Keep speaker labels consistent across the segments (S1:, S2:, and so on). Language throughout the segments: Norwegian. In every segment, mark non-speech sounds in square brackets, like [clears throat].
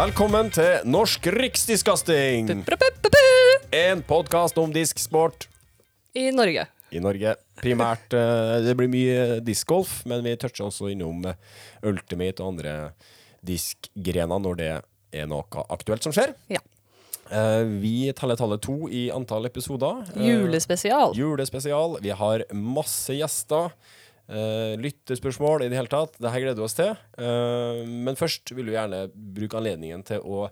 S1: Velkommen til Norsk riksdiskasting! En podkast om disksport
S2: I Norge.
S1: i Norge. Primært eh, Det blir mye diskgolf, men vi toucher også innom eh, Ultimate og andre diskgrener når det er noe aktuelt som skjer.
S2: Ja.
S1: Eh, Vi teller tallet to i antall episoder.
S2: Julespesial.
S1: Julespesial. Vi har masse gjester. Uh, lyttespørsmål i det hele tatt. Dette gleder vi oss til. Uh, men først vil vi gjerne bruke anledningen til å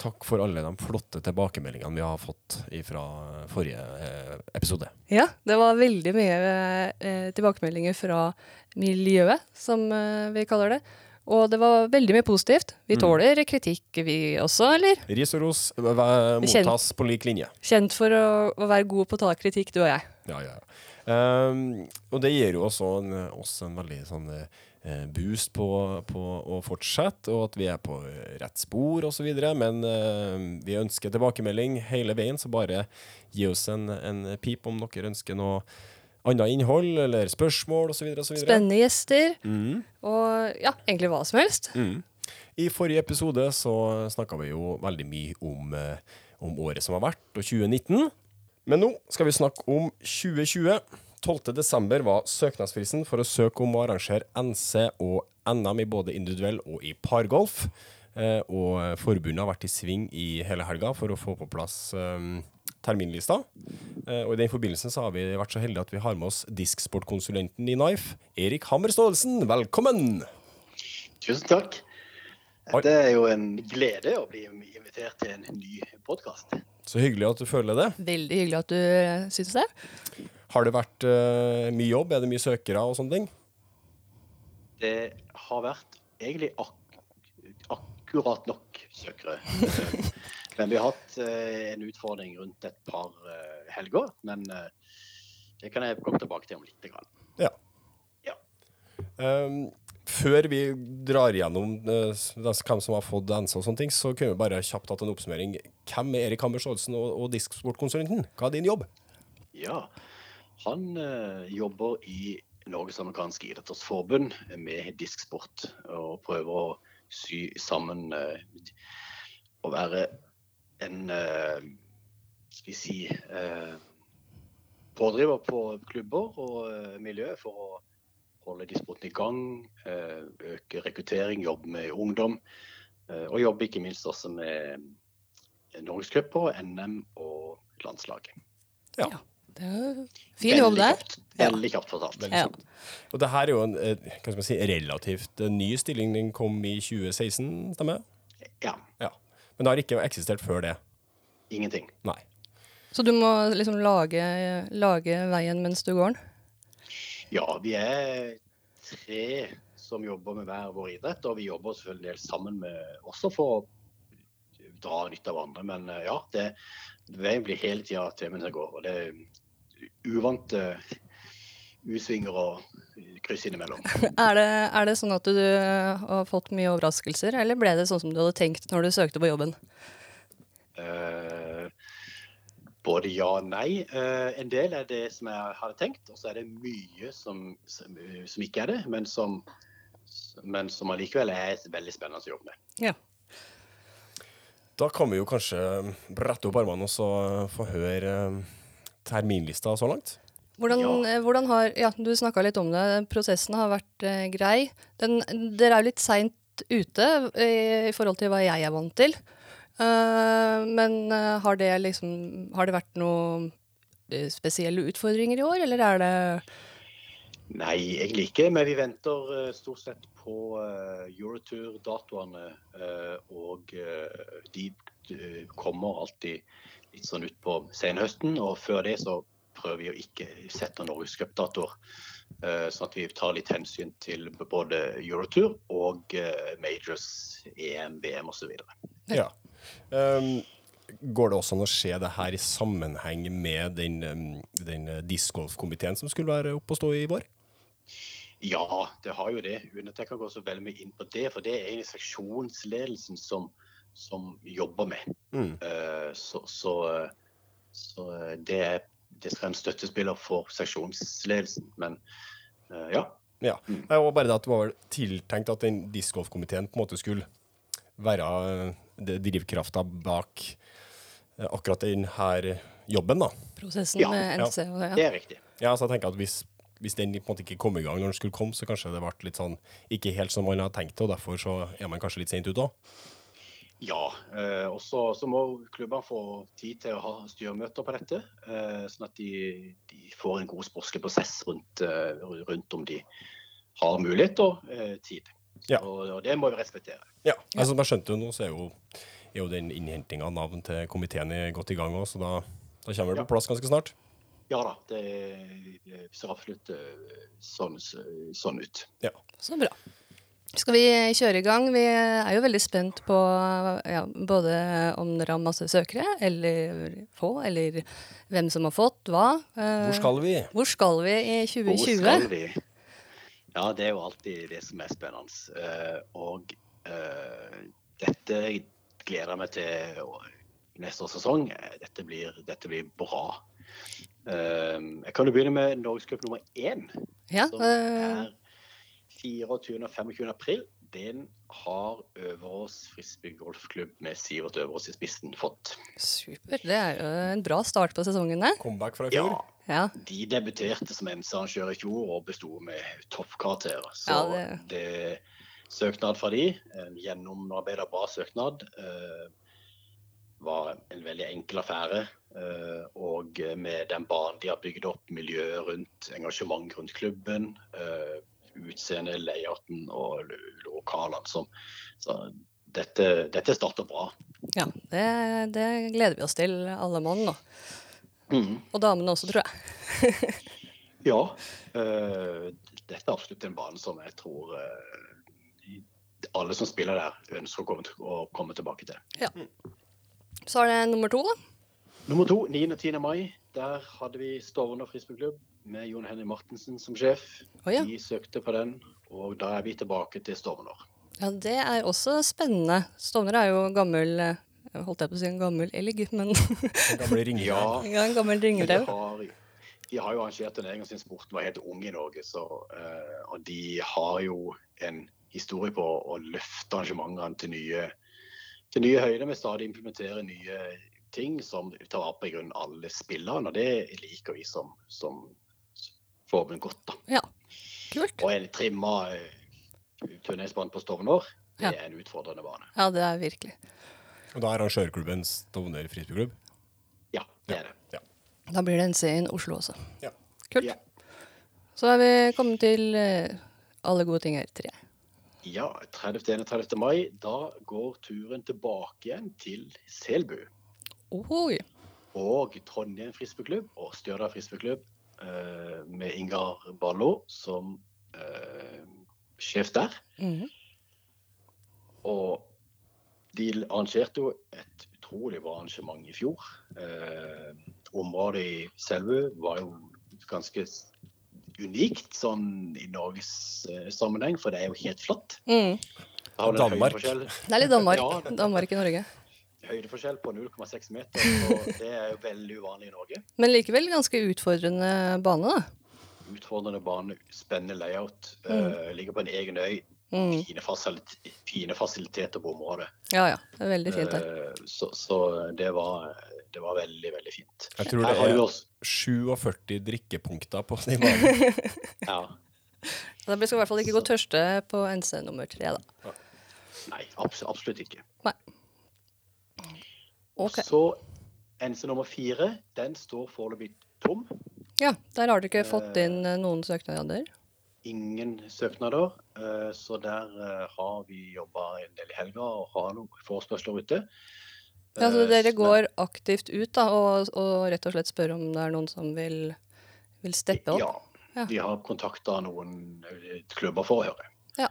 S1: takke for alle de flotte tilbakemeldingene vi har fått fra forrige uh, episode.
S2: Ja, det var veldig mye tilbakemeldinger fra miljøet, som vi kaller det. Og det var veldig mye positivt. Vi
S1: Mm.
S2: tåler kritikk, vi også, eller?
S1: Ris og ros mottas kjent, på lik linje.
S2: Kjent for å, å være god på å ta kritikk, du og jeg.
S1: Ja, ja. Um, og det gir jo også en, oss en veldig sånn eh, boost på, på å fortsette, og at vi er på rett spor osv. Men eh, vi ønsker tilbakemelding hele veien, så bare gi oss en, en pip om dere ønsker noe annet innhold eller spørsmål osv.
S2: Spennende gjester,
S1: Mm.
S2: og ja, egentlig hva som helst.
S1: Mm. I forrige episode så snakka vi jo veldig mye om, eh, om året som har vært, og 2019. Men nå skal vi snakke om 2020. 12. desember var søknadsfristen for å søke om å arrangere NC og NM i både individuell og i pargolf. Eh, og forbundet har vært i sving i hele helga for å få på plass eh, terminlista. Eh, og i den forbindelsen så har vi vært så heldige at vi har med oss disksportkonsulenten i Knife, Erik Hammer Staalesen. Velkommen!
S3: Tusen takk. Det er jo en glede å bli invitert til en ny podkast.
S1: Så hyggelig at du føler det.
S2: Veldig hyggelig at du eh, syns det.
S1: Har det vært uh, mye jobb? Er det mye søkere og sånne ting?
S3: Det har vært egentlig ak akkurat nok søkere. [laughs] Men vi har hatt uh, en utfordring rundt et par uh, helger. Men det kan jeg komme tilbake til om litt. Grann.
S1: Ja.
S3: Ja.
S1: Um, før vi drar gjennom uh, hvem som har fått NC og sånne ting, så kunne vi bare kjapt hatt en oppsummering. Hvem er Erik Hammers Staalesen og, og disksportkonsulenten? Hva er din jobb?
S3: Ja. Han uh, jobber i Norges amerikanske idrettsforbund med disksport. Og prøver å sy sammen uh, å være en Skal vi si pådriver på klubber og miljø for å holde disksporten i gang. eh, øke rekruttering, jobbe med ungdom. eh, og jobbe ikke minst også med norgescuper, NM og landslaget.
S1: Ja.
S2: Det er fin jobb der.
S3: Veldig kjapt fortalt.
S1: Veldig
S2: Ja.
S1: kjapt. Og det her er jo en eh, man si, relativt ny stilling. Den kom i 2016, stemmer det?
S3: Ja.
S1: Ja. Men det har ikke eksistert før det?
S3: Ingenting.
S1: Nei.
S2: Så du må liksom lage, lage veien mens du går den?
S3: Ja, vi er tre som jobber med hver vår idrett, og vi jobber selvfølgelig en del sammen med også for å dra nytte av andre. Men eh, ja, det, veien blir hele tida til mens jeg går. Og det er uvante U-svinger og kryss innimellom. [laughs]
S2: Er det, er det sånn at du har fått mye overraskelser, eller ble det sånn som du hadde tenkt når du søkte på jobben?
S3: Eh, både ja og nei. Eh, en del er det som jeg hadde tenkt, og så er det mye som, som, som ikke er det, men som, men som allikevel er veldig spennende å jobbe med.
S2: Ja.
S1: Da kan vi jo kanskje brette opp armene og få høre eh, terminlista så langt.
S2: Hvordan,
S3: Ja.
S2: eh, hvordan har Ja, du snakka litt om det. Prosessen har vært eh, grei. Den, dere er jo litt seint ute i, i forhold til hva jeg er vant til. Eh, men uh, har det liksom Har det vært noen eh, spesielle utfordringer i år, eller er det
S3: Nei, egentlig ikke. Men vi venter uh, stort sett på uh, Eurotour-datoene. eh, og de kommer alltid litt sånn utpå senhøsten. Og før det så prøver vi å ikke sette norgescupdatoer. Sånn at vi tar litt hensyn til både Eurotour og Majors, EM, VM osv.
S1: Ja. Um, går det også an å se det her i sammenheng med den, um, den uh, discgolfkomiteen som skulle være oppe og stå i vår?
S3: Ja, det har jo det. Uten at jeg kan gå så veldig mye inn på det. For det er egentlig seksjonsledelsen som, som jobber med.
S1: Mm.
S3: Uh, så, så, eh, så eh, det, er, det skal en støttespiller for seksjonsledelsen. Men uh, ja.
S1: Ja. Det var bare det at det var tiltenkt at den discgolfkomiteen på en måte skulle være eh, drivkrafta bak eh, akkurat denne jobben, da.
S2: Prosessen
S3: Ja,
S2: med
S1: ja.
S2: NC ja.
S3: Det er riktig.
S1: Ja, så jeg tenker at hvis, hvis den på en måte ikke kom i gang når den skulle komme, så kanskje det ble litt sånn ikke helt som man hadde tenkt det, og derfor så er man kanskje litt sent ute òg.
S3: Ja, eh, og så så må klubbene få tid til å ha styremøter på dette. Eh, sånn at de, de får en god sportslig prosess rundt, eh, rundt om de har mulighet og eh, tid.
S1: Ja.
S3: Og det må vi respektere.
S1: Ja, altså, som jeg skjønte jo nå, så er jo, er jo den innhentinga av navn til komiteen godt i gang òg, så da, da kommer det
S3: Ja.
S1: på plass ganske snart.
S3: Ja da, det, det ser absolutt eh, sånn, sånn ut.
S1: Ja.
S2: Så bra. Skal vi kjøre i gang? Vi er jo veldig spent på ja, både om dere har masse søkere, eller få, eller hvem som har fått hva. Eh,
S1: Hvor skal vi?
S2: hvor skal vi i 2020?
S3: Hvor skal vi? Ja, det er jo alltid det som er spennende. Eh, og eh, dette gleder jeg meg til neste års sesong. Dette blir, dette blir bra. Eh, jeg kan jo begynne med Norgescup nummer én,
S2: Ja,
S3: som er 24. og 25. april. Den har Øverås frisbee golfklubb med Sivert Øverås i spissen fått.
S2: supert. Det er jo en bra start på sesongen, det.
S1: Comeback fra i fjor?
S3: Ja,
S2: Ja.
S3: de debuterte som MC-arrangør i fjor og besto med toppkarakterer. Så
S2: Ja, det-
S3: det... søknad fra de, en gjennomarbeida bra søknad, eh, var en veldig enkel affære. Eh, og med den banen de har bygd opp, miljøet rundt, engasjement rundt klubben, utseende, layouten og lokalene som Så dette, dette starter bra.
S2: ja det, det gleder vi oss til, alle mann nå.
S3: Mm.
S2: Og damene også, tror jeg. [laughs]
S3: Ja. Øh, dette er absolutt en bane som jeg tror øh, alle som spiller der, ønsker å komme, å komme tilbake til.
S2: Så er det nummer to, da.
S3: Nummer to, 9. og 10. mai. Der hadde vi Stovner frisbeeklubb med Jon Henny Martensen som sjef.
S2: Oh, ja.
S3: De søkte på den, og da er vi tilbake til Stovner.
S2: Ja, det er også spennende. Stovner er jo gammel eh, Holdt jeg på å si en gammel elg, men [laughs]
S1: En gamle ringen
S3: Ja,
S2: ja, en gammel
S3: de
S2: ringerev.
S3: de har jo arrangert turneringer sin sporten var helt ung i Norge, så, uh, og de har jo en historie på å løfte arrangementene til nye, til nye høyder med stadig implementere nye ting som tar vare på i grunnen alle spillerne. Og det liker vi som, som forbund godt. da.
S2: Ja, kult.
S3: Og en trimma uh, turneringsbane på Stovner, det
S2: Ja.
S3: er en utfordrende bane.
S2: Ja, det er virkelig.
S1: Og da er arrangørklubben Stovner frisbeeklubb.
S3: Ja, det er det.
S1: Ja.
S2: Da blir det en C-in Oslo også.
S1: Ja.
S2: Kult.
S3: Ja.
S2: Så er vi kommet til eh, alle gode ting her, tre.
S3: Ja, 30.-31. mai, da går turen tilbake igjen til Selbu.
S2: Oi.
S3: Og Trondheim frisbeeklubb og Stjørdal frisbeeklubb eh, med Ingar Ballo som eh, sjef der.
S2: Mm.
S3: Og de arrangerte jo et utrolig bra arrangement i fjor. Eh, området i Selbu var jo ganske unikt sånn i Norges eh, sammenheng, for det er jo helt flatt.
S2: Mm.
S1: Danmark.
S2: Det er litt Danmark.
S3: Ja,
S2: Danmark i Norge.
S3: Høydeforskjell på 0,6 meter, og det er jo veldig uvanlig i Norge.
S2: Men likevel ganske utfordrende bane, da.
S3: Utfordrende bane, spennende layout, eh, ligger på en egen øy.
S2: Mm.
S3: Fine, fasiliteter, fine fasiliteter på området.
S2: Ja ja, det er veldig fint her.
S3: Eh, så så det, var, det var veldig, veldig fint.
S1: Jeg tror det er 47 drikkepunkter på den banen. [laughs]
S3: ja,
S2: Da skal vi i hvert fall ikke gå tørste på NC nummer tre, da.
S3: nei, absolutt ikke.
S2: Nei. Ok.
S3: Så NC nummer fire, den står foreløpig tom.
S2: Ja, der har dere ikke fått inn eh, noen søknader.
S3: Ingen søknader, eh, så der eh, har vi jobba en del i helga og har noen forespørsler ute.
S2: Ja, så
S3: Eh,
S2: dere
S3: men-
S2: går aktivt ut da, og, og rett og slett spør om det er noen som vil, vil steppe opp?
S3: Ja.
S2: Ja.
S3: Vi har kontakta noen eh, klubber for å høre. Ja.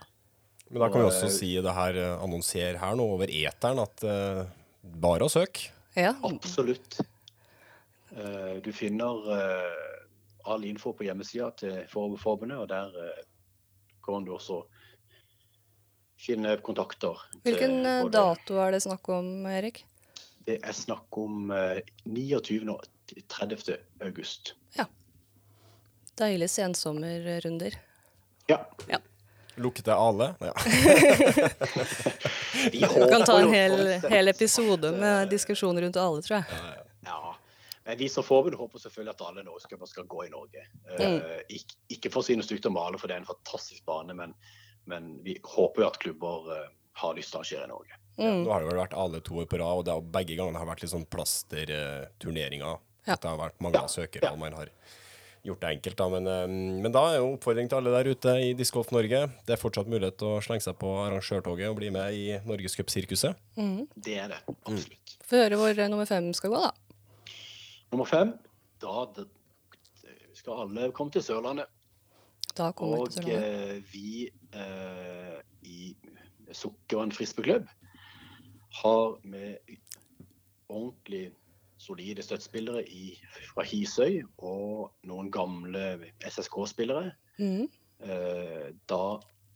S1: Men da kan vi også
S3: Og, eh,
S1: si det her, eh, annonsere her nå over eteren at eh, bare å søke.
S2: Ja.
S3: Absolutt. Eh, Du finner eh, all info på hjemmesida til for- forbundet, og der eh, kan du også finne kontakter.
S2: Hvilken dato er det snakk om, Erik?
S3: Det er snakk om eh, 29. og 30. august. Ja.
S2: Deilige sensommerrunder.
S3: Ja. Ja.
S1: Lukter Ale? Ja. [laughs]
S3: Vi
S2: kan ta en hel, hel episode med diskusjon rundt alle, tror jeg.
S3: Ja. Men vi som forbund håper selvfølgelig at alle norgescuper skal gå i Norge. Mm. ikke, ikke for å si noe stygt om Ale, for det er en fantastisk bane, men, men vi håper jo at klubber eh, har lyst til å arrangere i Norge.
S2: Mm.
S1: Nå har det vel vært Ale to år på rad, og det har, begge gangene har vært litt sånn plasterturneringer.
S2: Ja.
S1: At det har vært mange
S3: Ja.
S1: søkere, og man har gjort det enkelt. Da. Men, eh, men da er jo oppfordring til alle der ute i Discgolf Norge. Det er fortsatt mulighet til å slenge seg på arrangørtoget og bli med i Norgescupsirkuset.
S3: Det er det, absolutt.
S2: Få høre hvor eh, nummer fem skal gå, da.
S3: Nummer fem, da det, skal alle komme til Sørlandet.
S2: Da kommer
S3: Og
S2: til Sørlandet.
S3: Og vi eh, i Sukkervann frisbeeklubb har med ordentlig solide støttespillere i, fra Hisøy og noen gamle SSK-spillere.
S2: Mm.
S3: Eh, da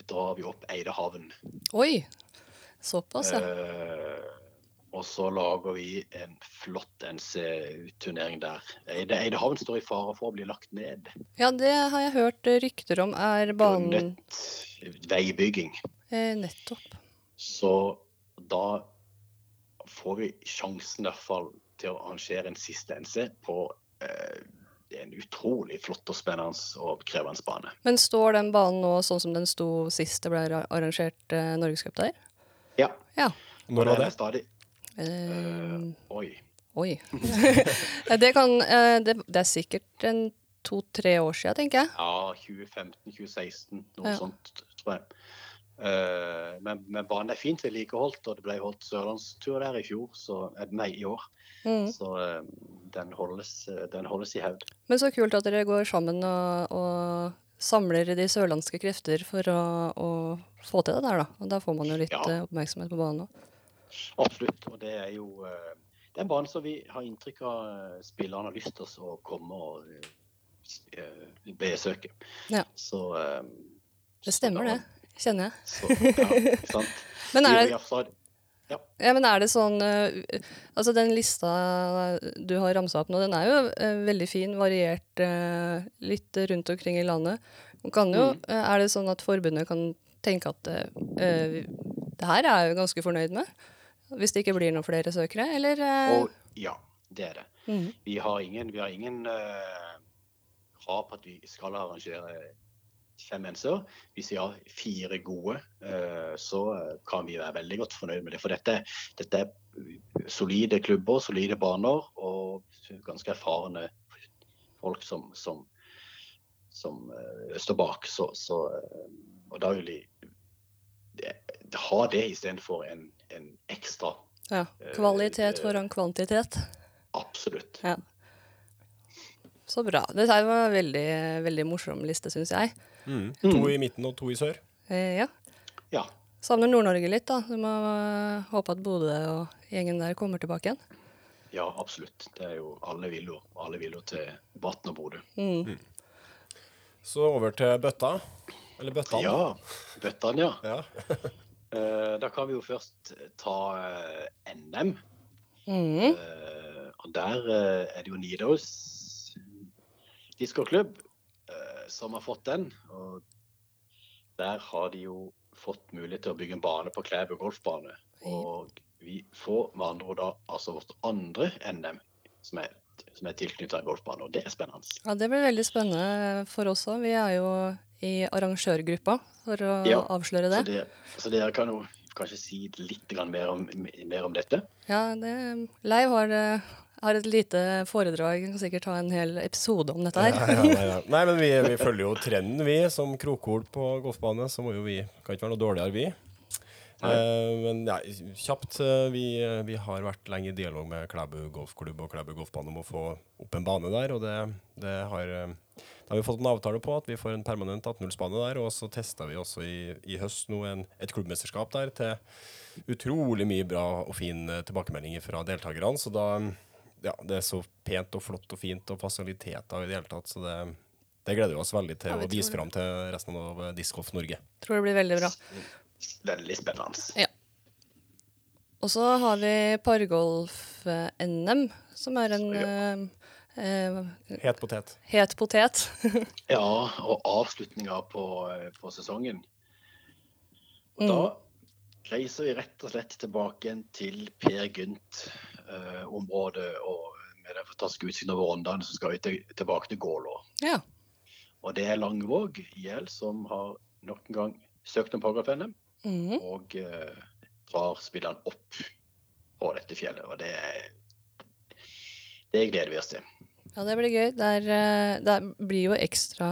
S3: drar vi opp Eidehavn.
S2: Oi! Såpass, ja.
S3: Eh, og så lager vi en flott NC-turnering der. Eide, Eidehavn står i fare for å bli lagt ned.
S2: Ja, det har jeg hørt rykter om er banen
S3: Grunnet veibygging.
S2: eh, Nettopp.
S3: Så da får vi sjansen i hvert fall til å arrangere en siste NC på eh, en utrolig flott og spennende og krevende bane.
S2: Men står den banen nå sånn som den sto sist det ble arrangert eh, Norgescup der?
S3: Ja.
S2: Ja.
S1: Når var det?
S3: Stadig,
S2: Uh,
S3: oi.
S2: oi. [laughs] Det kan uh, det, det er sikkert en to-tre år siden, tenker jeg.
S3: Ja, 2015-2016, noe
S2: Ja.
S3: sånt, tror jeg. Uh, men, men banen er fint vedlikeholdt, og det ble holdt sørlandstur der i fjor, så, nei, i år.
S2: Mm.
S3: Så eh, den, holdes, eh, den holdes i hevd.
S2: Men så kult at dere går sammen og, og samler de sørlandske krefter for å, å få til det der, da. Og da får man jo litt
S3: Ja.
S2: eh, oppmerksomhet på banen òg.
S3: Absolutt. Og det er jo det er en bane som vi har inntrykk av spillerne har lyst til å komme og besøke.
S2: Ja.
S3: Så
S2: Det
S3: så
S2: stemmer,
S3: da-
S2: det. Kjenner jeg.
S3: Så, ja, sant. [laughs]
S2: Men er det,
S3: stadig-
S2: ja, men er det sånn eh, Altså, den lista du har ramsa opp nå, den er jo eh, veldig fin, variert eh, litt rundt omkring i landet. Kan jo,
S3: Mm.
S2: Er det sånn at forbundet kan tenke at eh, det her er jeg jo ganske fornøyd med? Hvis det ikke blir noen flere søkere, eller?
S3: Og ja, det er det.
S2: Mm.
S3: Vi har ingen, vi har ingen uh, krav på at vi skal arrangere fem NC-er. Hvis vi har fire gode, eh, så eh, kan vi være veldig godt fornøyd med det. For dette, dette er solide klubber, solide baner og ganske erfarne folk som, som, som eh, står bak. Så, så, og da vil vi ha det istedenfor en, en ekstra.
S2: Ja. Kvalitet foran kvantitet.
S3: Absolutt.
S2: Ja. Så bra. Det var en veldig, veldig morsom liste, syns jeg.
S1: Mm. To i midten og to i sør.
S2: Eh, ja.
S3: Ja.
S2: Savner Nord-Norge litt, da. Du må eh, håpe at Bodø og gjengen der kommer tilbake igjen.
S3: Ja, absolutt. Det er jo alle vil jo, alle vil jo til Vatn og Bodø.
S2: Mm.
S1: Så over til bøtta. Eller bøttene.
S3: Ja, bøttene, ja.
S1: Ja. [laughs]
S3: Eh, da kan vi jo først ta eh, NM.
S2: Mm.
S3: Eh, og der eh, er det jo Nidaros discoklubb eh, som har fått den. Og der har de jo fått mulighet til å bygge en bane på Klæbu golfbane. Og vi får med andre ord da altså vårt andre NM som er, som er tilknyttet en golfbane, og det er spennende.
S2: Ja, det blir veldig spennende for oss òg. Vi er jo i arrangørgruppa, for å
S3: Ja,
S2: avsløre
S3: Så,
S2: det.
S3: det, så dere kan jo kanskje si litt mer, om, mer om dette?
S2: Ja, det Leiv har, eh, har et lite foredrag. Jeg Kan sikkert ta en hel episode om dette her.
S1: Ja, ja, ja. Nei, men vi, vi følger jo trenden, vi. Som krokhol på golfbane, så må jo vi Kan ikke være noe dårligere, vi. Eh, men ja, kjapt. eh, vi, vi har vært lenge i dialog med Klæbu golfklubb og Klæbu golfbane om å få opp en bane der, og det, det har eh, da har vi fått en avtale på at vi får en permanent 18-hullsbane der, og så testa vi også i, i høst nå en, et klubbmesterskap der til utrolig mye bra og fin tilbakemeldinger tilbakemelding fra deltakerne. Så da ja, det er så pent og flott og fint og fasiliteter i det hele tatt, så det, det gleder vi oss veldig til
S2: Ja,
S1: å vise fram til resten av Discoff Disc Golf Norge.
S2: Tror det blir veldig bra.
S3: Veldig spennende.
S2: Ja. Og så har vi pargolf-NM, som er en ja. eh,
S1: Het potet.
S2: het potet. [laughs]
S3: Ja, og avslutninga på, på sesongen Og Da reiser vi rett og slett tilbake til Per Gynt-området. og med den fantastiske utsikten over Rondane, så skal vi til, tilbake til Gålå.
S2: Ja.
S3: Og det er Langvåg IL som har nok en gang søkt om paragraf-NM,
S2: mm.
S3: og eh, drar spilleren opp på dette fjellet. Og det, det gleder vi oss til.
S2: Ja, det blir gøy. Det, er, eh, det blir jo ekstra,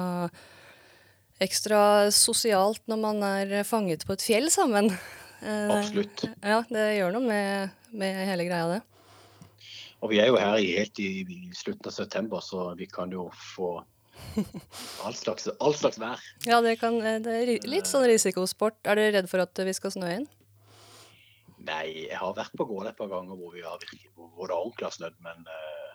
S2: ekstra sosialt når man er fanget på et fjell sammen. Eh,
S3: Absolutt.
S2: Ja, det gjør noe med, med hele greia, det.
S3: Og vi er jo her i, helt i, i slutten av september, så vi kan jo få all slags, all slags vær. [laughs]
S2: Ja, det, kan, eh, det er litt sånn risikosport. Er du redd for at vi skal snø inn?
S3: Nei, jeg har vært på Gål et par ganger hvor, vi har virkelig, hvor det ordentlig har snødd, men uh,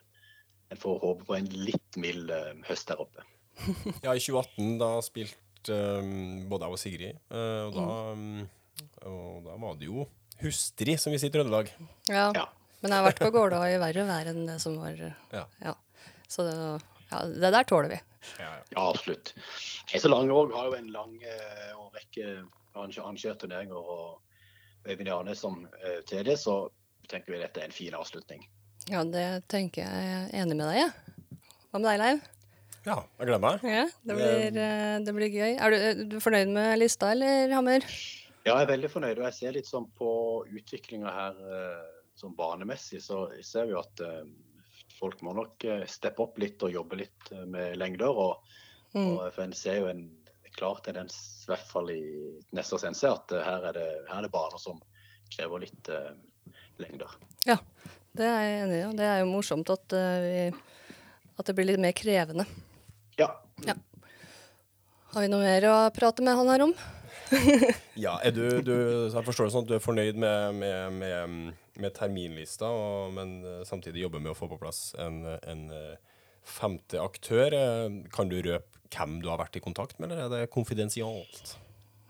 S3: jeg får håpe på en litt mild uh, høst der oppe. [laughs]
S1: Ja, i 2018 da spilte um, både jeg og Sigrid, uh, og, da, um, og da var det jo hustrig, som vi sier i Trøndelag.
S2: Ja.
S3: Ja.
S2: Men jeg har vært på Gålå i verre vær enn det som var
S1: Ja.
S2: Ja. Så det, ja, det der tåler vi.
S1: Ja, ja.
S3: Ja, absolutt. Heise Langevåg har jo en lang eh, og rekke arrange- arrangert turneringer, og Øyvind Jarne som eh, til det, så tenker vi dette er en fin avslutning.
S2: Ja, det tenker jeg er enig med deg, jeg. Hva med deg, Leiv?
S1: ja, jeg gleder meg.
S2: Ja, det blir, eh, det blir gøy. Er du, er du fornøyd med lista, eller, Hammer?
S3: Ja, jeg er veldig fornøyd, og jeg ser litt sånn på utviklinga her eh, sånn banemessig, så ser vi at eh, folk må nok eh, steppe opp litt og jobbe litt eh, med lengder. Og,
S2: Mm.
S3: og en ser jo en klar tendens, i hvert fall i neste NC, at her er, det, her er det baner som krever litt uh, lengder.
S2: Ja, det er jeg enig i. og Det er jo morsomt at, uh, vi, at det blir litt mer krevende.
S3: Ja.
S2: Har vi noe mer å prate med han her om? [laughs]
S1: Ja, du, du, jeg forstår det sånn at du er fornøyd med, med, med, med terminlista, og, men eh, samtidig jobber med å få på plass en, en eh, femte aktør. Eh, Kan du røpe hvem du har vært i kontakt med, eller er det konfidensialt?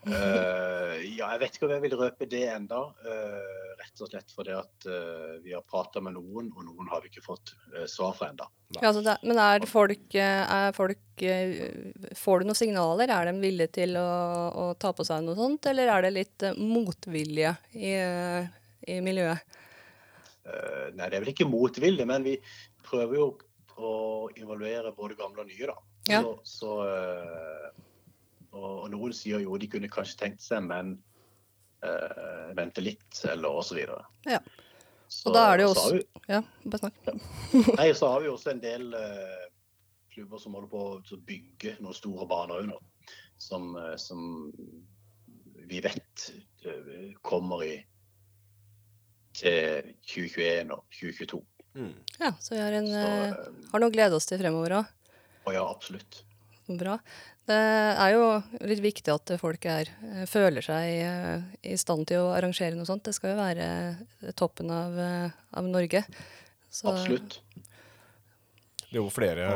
S3: Eh, ja, jeg vet ikke om jeg vil røpe det enda, uh, rett og slett fordi at uh, vi har prata med noen, og noen har vi ikke fått svar fra enda.
S2: Ja, altså det, men er folk, er folk Får du noen signaler? Er de villige til å, å ta på seg noe sånt, eller er det litt motvilje i, i miljøet?
S3: Eh, nei, det er vel ikke motvilje, men vi prøver jo å involvere både gamle og nye, da.
S2: Ja.
S3: Så, så, og, og noen sier jo de kunne kanskje tenkt seg, men eh, vente litt, eller videre.
S2: Ja. Og da er det jo også
S3: vi-
S2: Ja, bare snakk. [laughs]
S3: Nei, så har vi også en del eh, klubber som holder på å bygge noen store baner under. Som, eh, som vi vet kommer i til 2021 og 2022.
S1: Mm.
S2: Ja, så vi har, en,
S3: Så
S2: har noe å glede oss til fremover òg.
S3: ja, absolutt.
S2: Bra. Det er jo litt viktig at folk er, eh, føler seg eh, i stand til å arrangere noe sånt. Det skal jo være eh, toppen av, av Norge. Så-
S3: Absolutt.
S1: Det er jo flere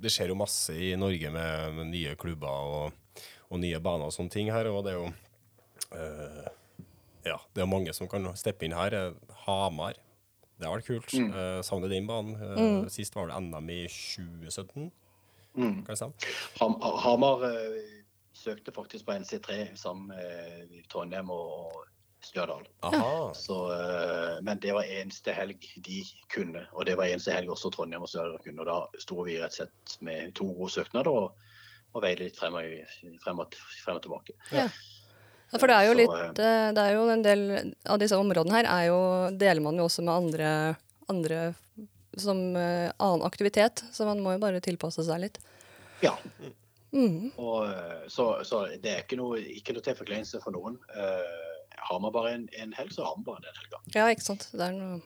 S1: Det skjer jo masse i Norge med, med nye klubber og, og nye baner og sånne ting her, og det er jo uh, Ja, det er mange som kan steppe inn her. Hamar. Det har vært kult.
S3: Mm.
S1: Uh, savner den banen. Eh, Sist var det NM i 2017,
S3: Mm.
S1: kan det?
S3: Ham, Hamar eh, søkte faktisk på NC3 sammen med Trondheim og Stjørdal. Så, eh, men det var eneste helg de kunne, og det var eneste helg også Trondheim og Stjørdal kunne. Og da sto vi rett og slett med to gode søknader og, og veide litt frem og, frem og, frem og tilbake.
S2: Ja, for det er jo litt eh, Det er jo en del av disse områdene her er jo, deler man jo også med andre, andre som eh, annen aktivitet, så man må jo bare tilpasse seg litt.
S3: Ja,
S2: Mm.
S3: og, eh, så, så det er ikke noe, ikke noe til forkleinelse for noen. Uh, har man bare en, en helg, så har man bare den helga.
S2: Ja, ikke sant. Det er noe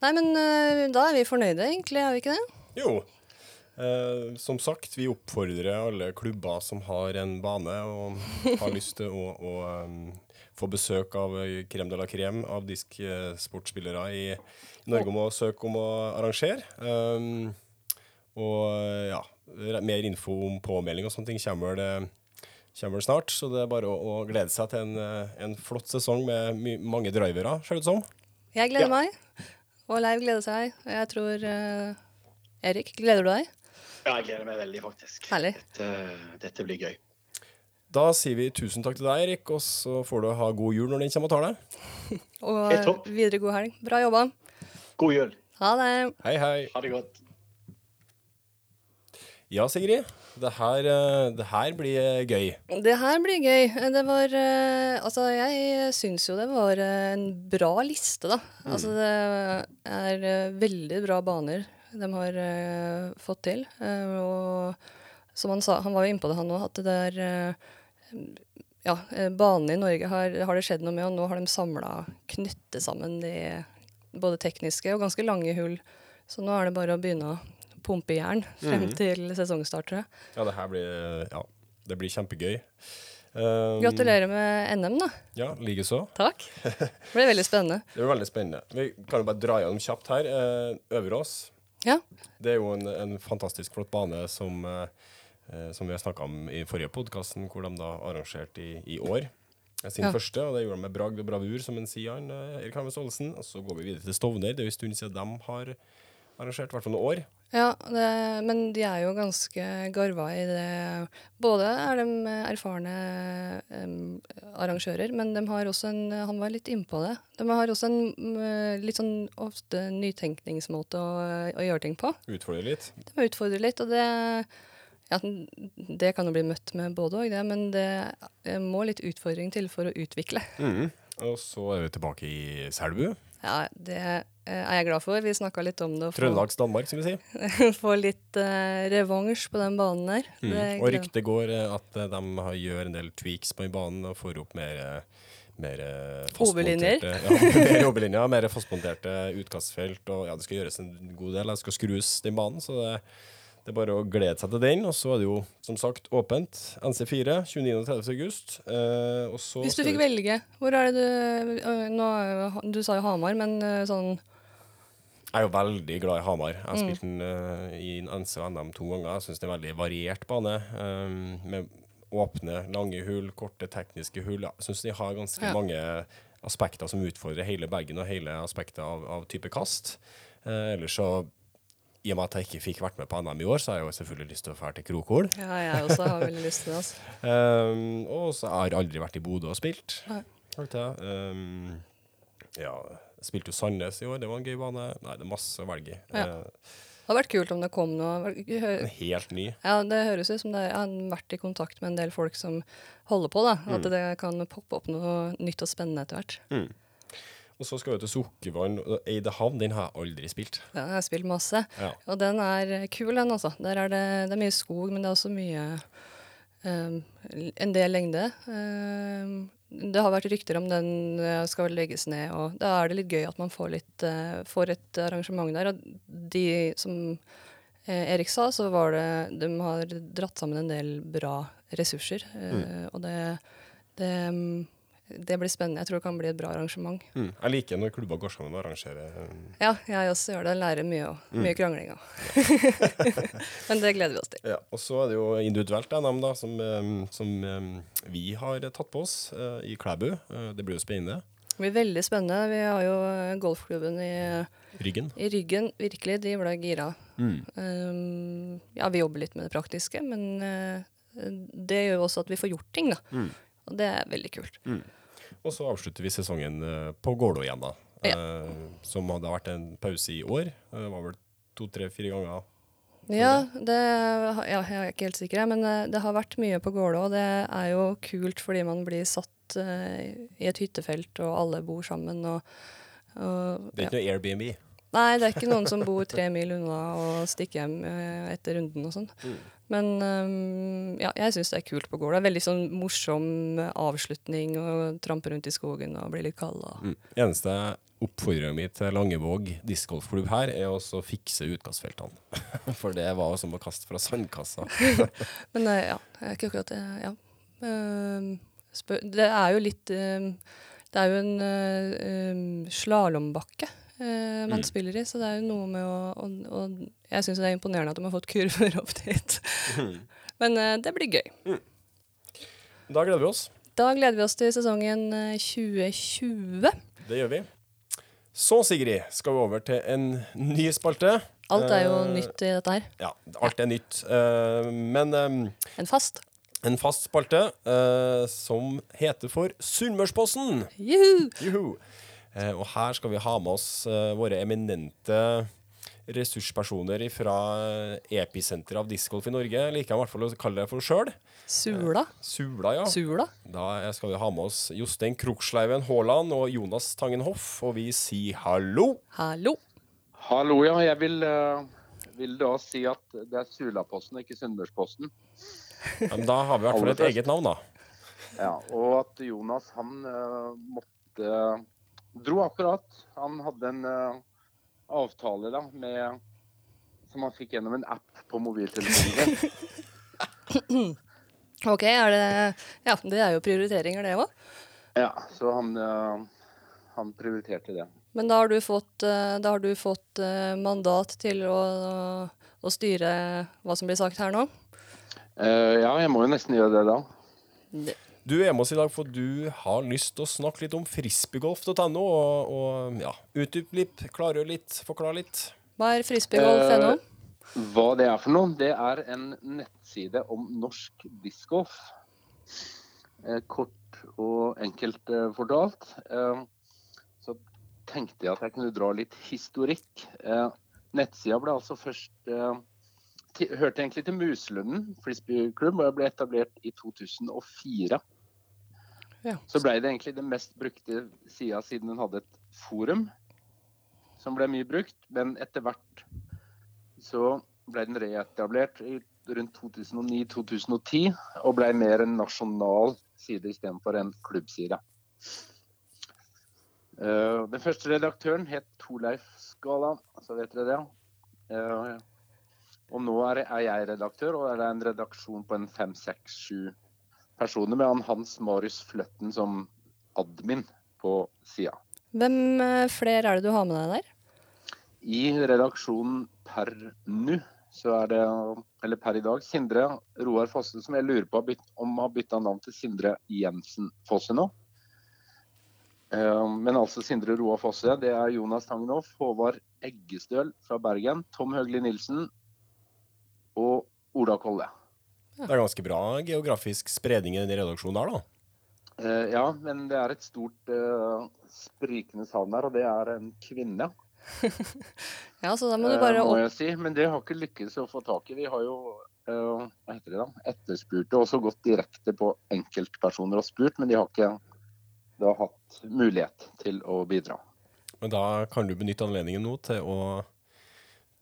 S2: Nei, men uh, da er vi fornøyde, egentlig, er vi ikke det?
S1: Jo. Uh, som sagt, vi oppfordrer alle klubber som har en bane og har lyst til å, å em, få besøk av Krem crème de la crème av disksportspillere i Norge om å søke om å arrangere. Um, og eh, ja, mer info om påmelding og sånne ting kommer det kommer vel snart, så det er bare å, å glede seg til en, eh, en flott sesong med my mange drivere, ser det ut som.
S2: Jeg gleder
S3: Ja.
S2: meg, og Leiv gleder seg. Og jeg tror uh, Erik, gleder du deg?
S3: Ja, jeg gleder meg veldig, faktisk. Dette, dette blir gøy.
S1: Da sier vi tusen takk til deg, Erik, og så får du ha god jul når den kommer og tar deg. [laughs]
S2: Og videre god helg. Bra jobba.
S3: God jul.
S2: Ha det.
S1: Hei, hei.
S3: Ha det godt.
S1: Ja, Sigrid. Det her, eh, det her blir eh, gøy.
S2: Det her blir gøy. Det var eh, Altså, jeg syns jo det var eh, en bra liste, da. Altså, det er eh, veldig bra baner de har eh, fått til. Eh, og som han sa, han var jo inne på det, han òg, at det er eh, Ja, eh, banene i Norge har, har det skjedd noe med, og nå har de samla knyttet sammen de både tekniske og ganske lange hull. Så nå er det bare å begynne å pumpe jern frem til sesongstart, tror jeg.
S1: Ja, det her blir Ja, det blir kjempegøy. Um,
S2: Gratulerer med NM, da.
S1: Ja, likeså.
S2: Takk. [laughs] Det ble veldig spennende.
S1: Det blir veldig spennende. Vi kan jo bare dra gjennom kjapt her. Eh, Øverås.
S2: Ja.
S1: Det er jo en, en fantastisk flott bane som, eh, som vi har snakka om i forrige podkast, hvor de da arrangerte i, i år. eh, Sin
S2: Ja.
S1: første, og det gjorde de med bragd og bravur, som en sier han, eh, Erik Hannes Aalesen. Og så går vi videre til Stovner. Det er jo en stund siden de har arrangert, i hvert fall noen år.
S2: Ja, det, men de er jo ganske garva i det Både er de erfarne um, arrangører, men de har også en Han var litt innpå det. De har også en litt sånn ofte nytenkningsmåte å, å gjøre ting på.
S1: Utfordrer litt.
S2: De utfordrer litt, og det ja, det kan jo bli møtt med både og, det, men det eh, må litt utfordring til for å utvikle.
S1: Mm. Og så er vi tilbake i Selbu.
S2: Ja, det eh, er jeg glad for. Vi snakka litt om det.
S1: Trøndelags Danmark, som vi sier. [laughs]
S2: Få litt uh, revansj på den banen der. Det
S1: Mm. Og ryktet går eh, at eh, de gjør en del tweaks på den banen og får opp mer eh, mer eh, fastmonterte- Ja, [laughs] mer mer fastmonterte utkastfelt. Og ja, det skal gjøres en god del. Det skal skrus den banen, så det, det er bare å glede seg til den. Og så er det jo som sagt åpent. NC4 29. og 30. august. Eh, og så
S2: Hvis du fikk velge, hvor er det du øh, nå, Du sa jo Hamar, men øh, sånn
S1: Jeg er jo veldig glad i Hamar. Jeg har
S2: Mm.
S1: spilt den eh, i NC og NM to ganger. Jeg syns det er en veldig variert bane. eh, med åpne, lange hull, korte tekniske hull. Jeg syns de har ganske
S2: Ja.
S1: mange aspekter som utfordrer hele bagen og hele aspektet av, av type kast. Eh, ellers så i og med at jeg ikke fikk vært med på NM i år, så har jeg jo selvfølgelig lyst til å dra til Krokol.
S2: Ja, jeg også har veldig lyst til det. Altså.
S1: Um, [laughs] og så har jeg aldri vært i Bodø og spilt.
S2: Nei.
S1: Um, ja, jeg spilte jo Sandnes i år, det var en gøy bane. Nei, det er masse å velge i.
S2: Ja.
S1: Eh,
S2: Det hadde vært kult om det kom noe
S1: en helt ny.
S2: Ja, Det høres ut som det, jeg har vært i kontakt med en del folk som holder på. da,
S1: Mm.
S2: At det kan poppe opp noe nytt og spennende etter hvert.
S1: Og så skal vi til Sukkervann. og Eidehavn, den har jeg aldri spilt.
S2: Ja, Den har jeg spilt masse.
S1: Ja.
S2: Og den er kul, den altså. Der er det, det er mye skog, men det er også mye um, En del lengde. Um, det har vært rykter om den eh, skal legges ned, og da er det litt gøy at man får, litt, uh, får et arrangement der. Og de som Erik sa, så var det De har dratt sammen en del bra ressurser. mm. Og det, det, det blir spennende. Jeg tror det kan bli et bra arrangement.
S1: Mm. Jeg liker når klubber går sammen og arrangerer. um,
S2: Ja, jeg også gjør det. Lærer mye og mye krangling òg. [laughs] Men det gleder vi oss til.
S1: Ja, og så er det jo individuelt NM, da, som, um, som um, vi har tatt på oss eh, i Klæbu. Eh, det blir jo spennende.
S2: Det blir veldig spennende. Vi har jo eh, golfklubben i,
S1: Ryggen.
S2: i ryggen. Virkelig, de ble gira.
S1: Mm.
S2: Um, ja, vi jobber litt med det praktiske, men eh, det gjør jo også at vi får gjort ting, da.
S1: Mm.
S2: Og det er veldig kult.
S1: Og så avslutter vi sesongen eh, på Gålå igjen, da.
S2: Ja.
S1: Eh, som hadde vært en pause i år. Eh, Det var vel to, tre, fire ganger.
S2: Ja, det, ja, jeg er ikke helt sikker, men eh, det har vært mye på Gålå, og det er jo kult fordi man blir satt eh, i et hyttefelt, og alle bor sammen. og, og
S1: Det er
S2: ja.
S1: ikke noe Airbnb.
S2: Nei, det er ikke noen som bor tre mil unna og stikker hjem eh, etter runden og sånn. Men um, ja, jeg syns det er kult på Gårda. Veldig sånn morsom avslutning å trampe rundt i skogen og bli litt kald.
S1: Mm. Eneste oppfordringa mi til Langevåg discgolfklubb her, er å fikse utkastfeltene. [laughs] For det var som å kaste fra sandkassa. [laughs]
S2: Men uh, ja, jeg er ikke akkurat det. Ja. Uh, det er jo litt uh, Det er jo en um, slalåmbakke eh, man
S1: Mm.
S2: spiller i, så det er jo noe med å Og, og jeg syns det er imponerende at de har fått kurver opp dit. [laughs] Men uh, det blir gøy.
S1: Da gleder vi oss.
S2: Da gleder vi oss til sesongen eh, 2020.
S1: Det gjør vi. Så, Sigrid, skal vi over til en ny spalte.
S2: Alt er jo
S1: uh,
S2: nytt i dette her.
S1: Ja, alt er nytt. Uh, men um,
S2: En fast.
S1: en fast spalte uh, som heter for Sunnmørsposten.
S2: Juhu!
S1: Juhu. Eh, og her skal vi ha med oss eh, våre eminente ressurspersoner fra episenteret av discgolf i Norge. Liker jeg i hvert fall å kalle det for sjøl.
S2: Sula.
S1: Sula, ja.
S2: Sula.
S1: Da skal vi ha med oss Jostein Kroksleiven Haaland og Jonas Tangen Hoff, og vi sier hallo.
S2: Hallo.
S4: Hallo, ja. Jeg vil, eh, vil da si at det er Sulaposten, ikke Sunnmørsposten.
S1: Ja, men da har vi i hvert fall et eget navn, da.
S4: Ja, og at Jonas han eh, måtte Dro akkurat. Han hadde en uh, avtale da med Som han fikk gjennom en app på mobiltelefonen. [clears throat]
S2: OK, er det Ja, det er jo prioriteringer, det òg.
S4: Ja, så han, uh, han prioriterte det.
S2: Men da har du fått, uh, da har du fått mandat til å, å styre hva som blir sagt her nå?
S4: Ja, jeg må jo nesten gjøre det da.
S1: Du er med oss i dag for du har lyst til å snakke litt om frisbeegolf.no, og, og ja, utdype litt, klargjøre litt, forklare litt.
S2: Hva er frisbeegolf.no?
S4: Hva det er for noe? Det er en nettside om norsk discgolf. Eh, kort og enkelt eh, fortalt. Eh, så tenkte jeg at jeg kunne dra litt historikk. Eh, nettsida ble altså først eh, til, Hørte egentlig til Muselunden frisbeeklubb, og jeg ble etablert i 2004.
S2: Ja.
S4: Så ble det egentlig den mest brukte sida siden den hadde et forum som ble mye brukt. Men etter hvert så ble den reetablert rundt 2009-2010 og ble mer en nasjonal side istedenfor en klubbside. Eh, den første redaktøren het Torleif Skala, så vet dere det. Eh, og nå er jeg redaktør, og det er en redaksjon på en fem, seks, sju personer med han Hans Marius Fløtten som admin på sida.
S2: Hvem eh, flere er det du har med deg der?
S4: I redaksjonen per nu så er det, eller per i dag, Sindre Roar Fosse, som jeg lurer på om har bytta navn til Sindre Jensen Fosse nå. Eh, Men altså Sindre Roar Fosse, det er Jonas Tangenhoff, Håvard Eggestøl fra Bergen, Tom Høgli Nilsen og Ola Kolle.
S1: Det er ganske bra geografisk spredning i den redaksjonen der, da.
S4: Uh, Ja, men det er et stort uh, sprikende savn her, og det er en kvinne. [laughs]
S2: Ja, så da må du bare
S4: uh,
S2: må
S4: jeg si. Men det har ikke lykkes å få tak i. Vi har jo uh, hva heter det da? etterspurt det, og også gått direkte på enkeltpersoner og spurt, men de har ikke da hatt mulighet til å bidra.
S1: Men da kan du benytte anledningen nå til å,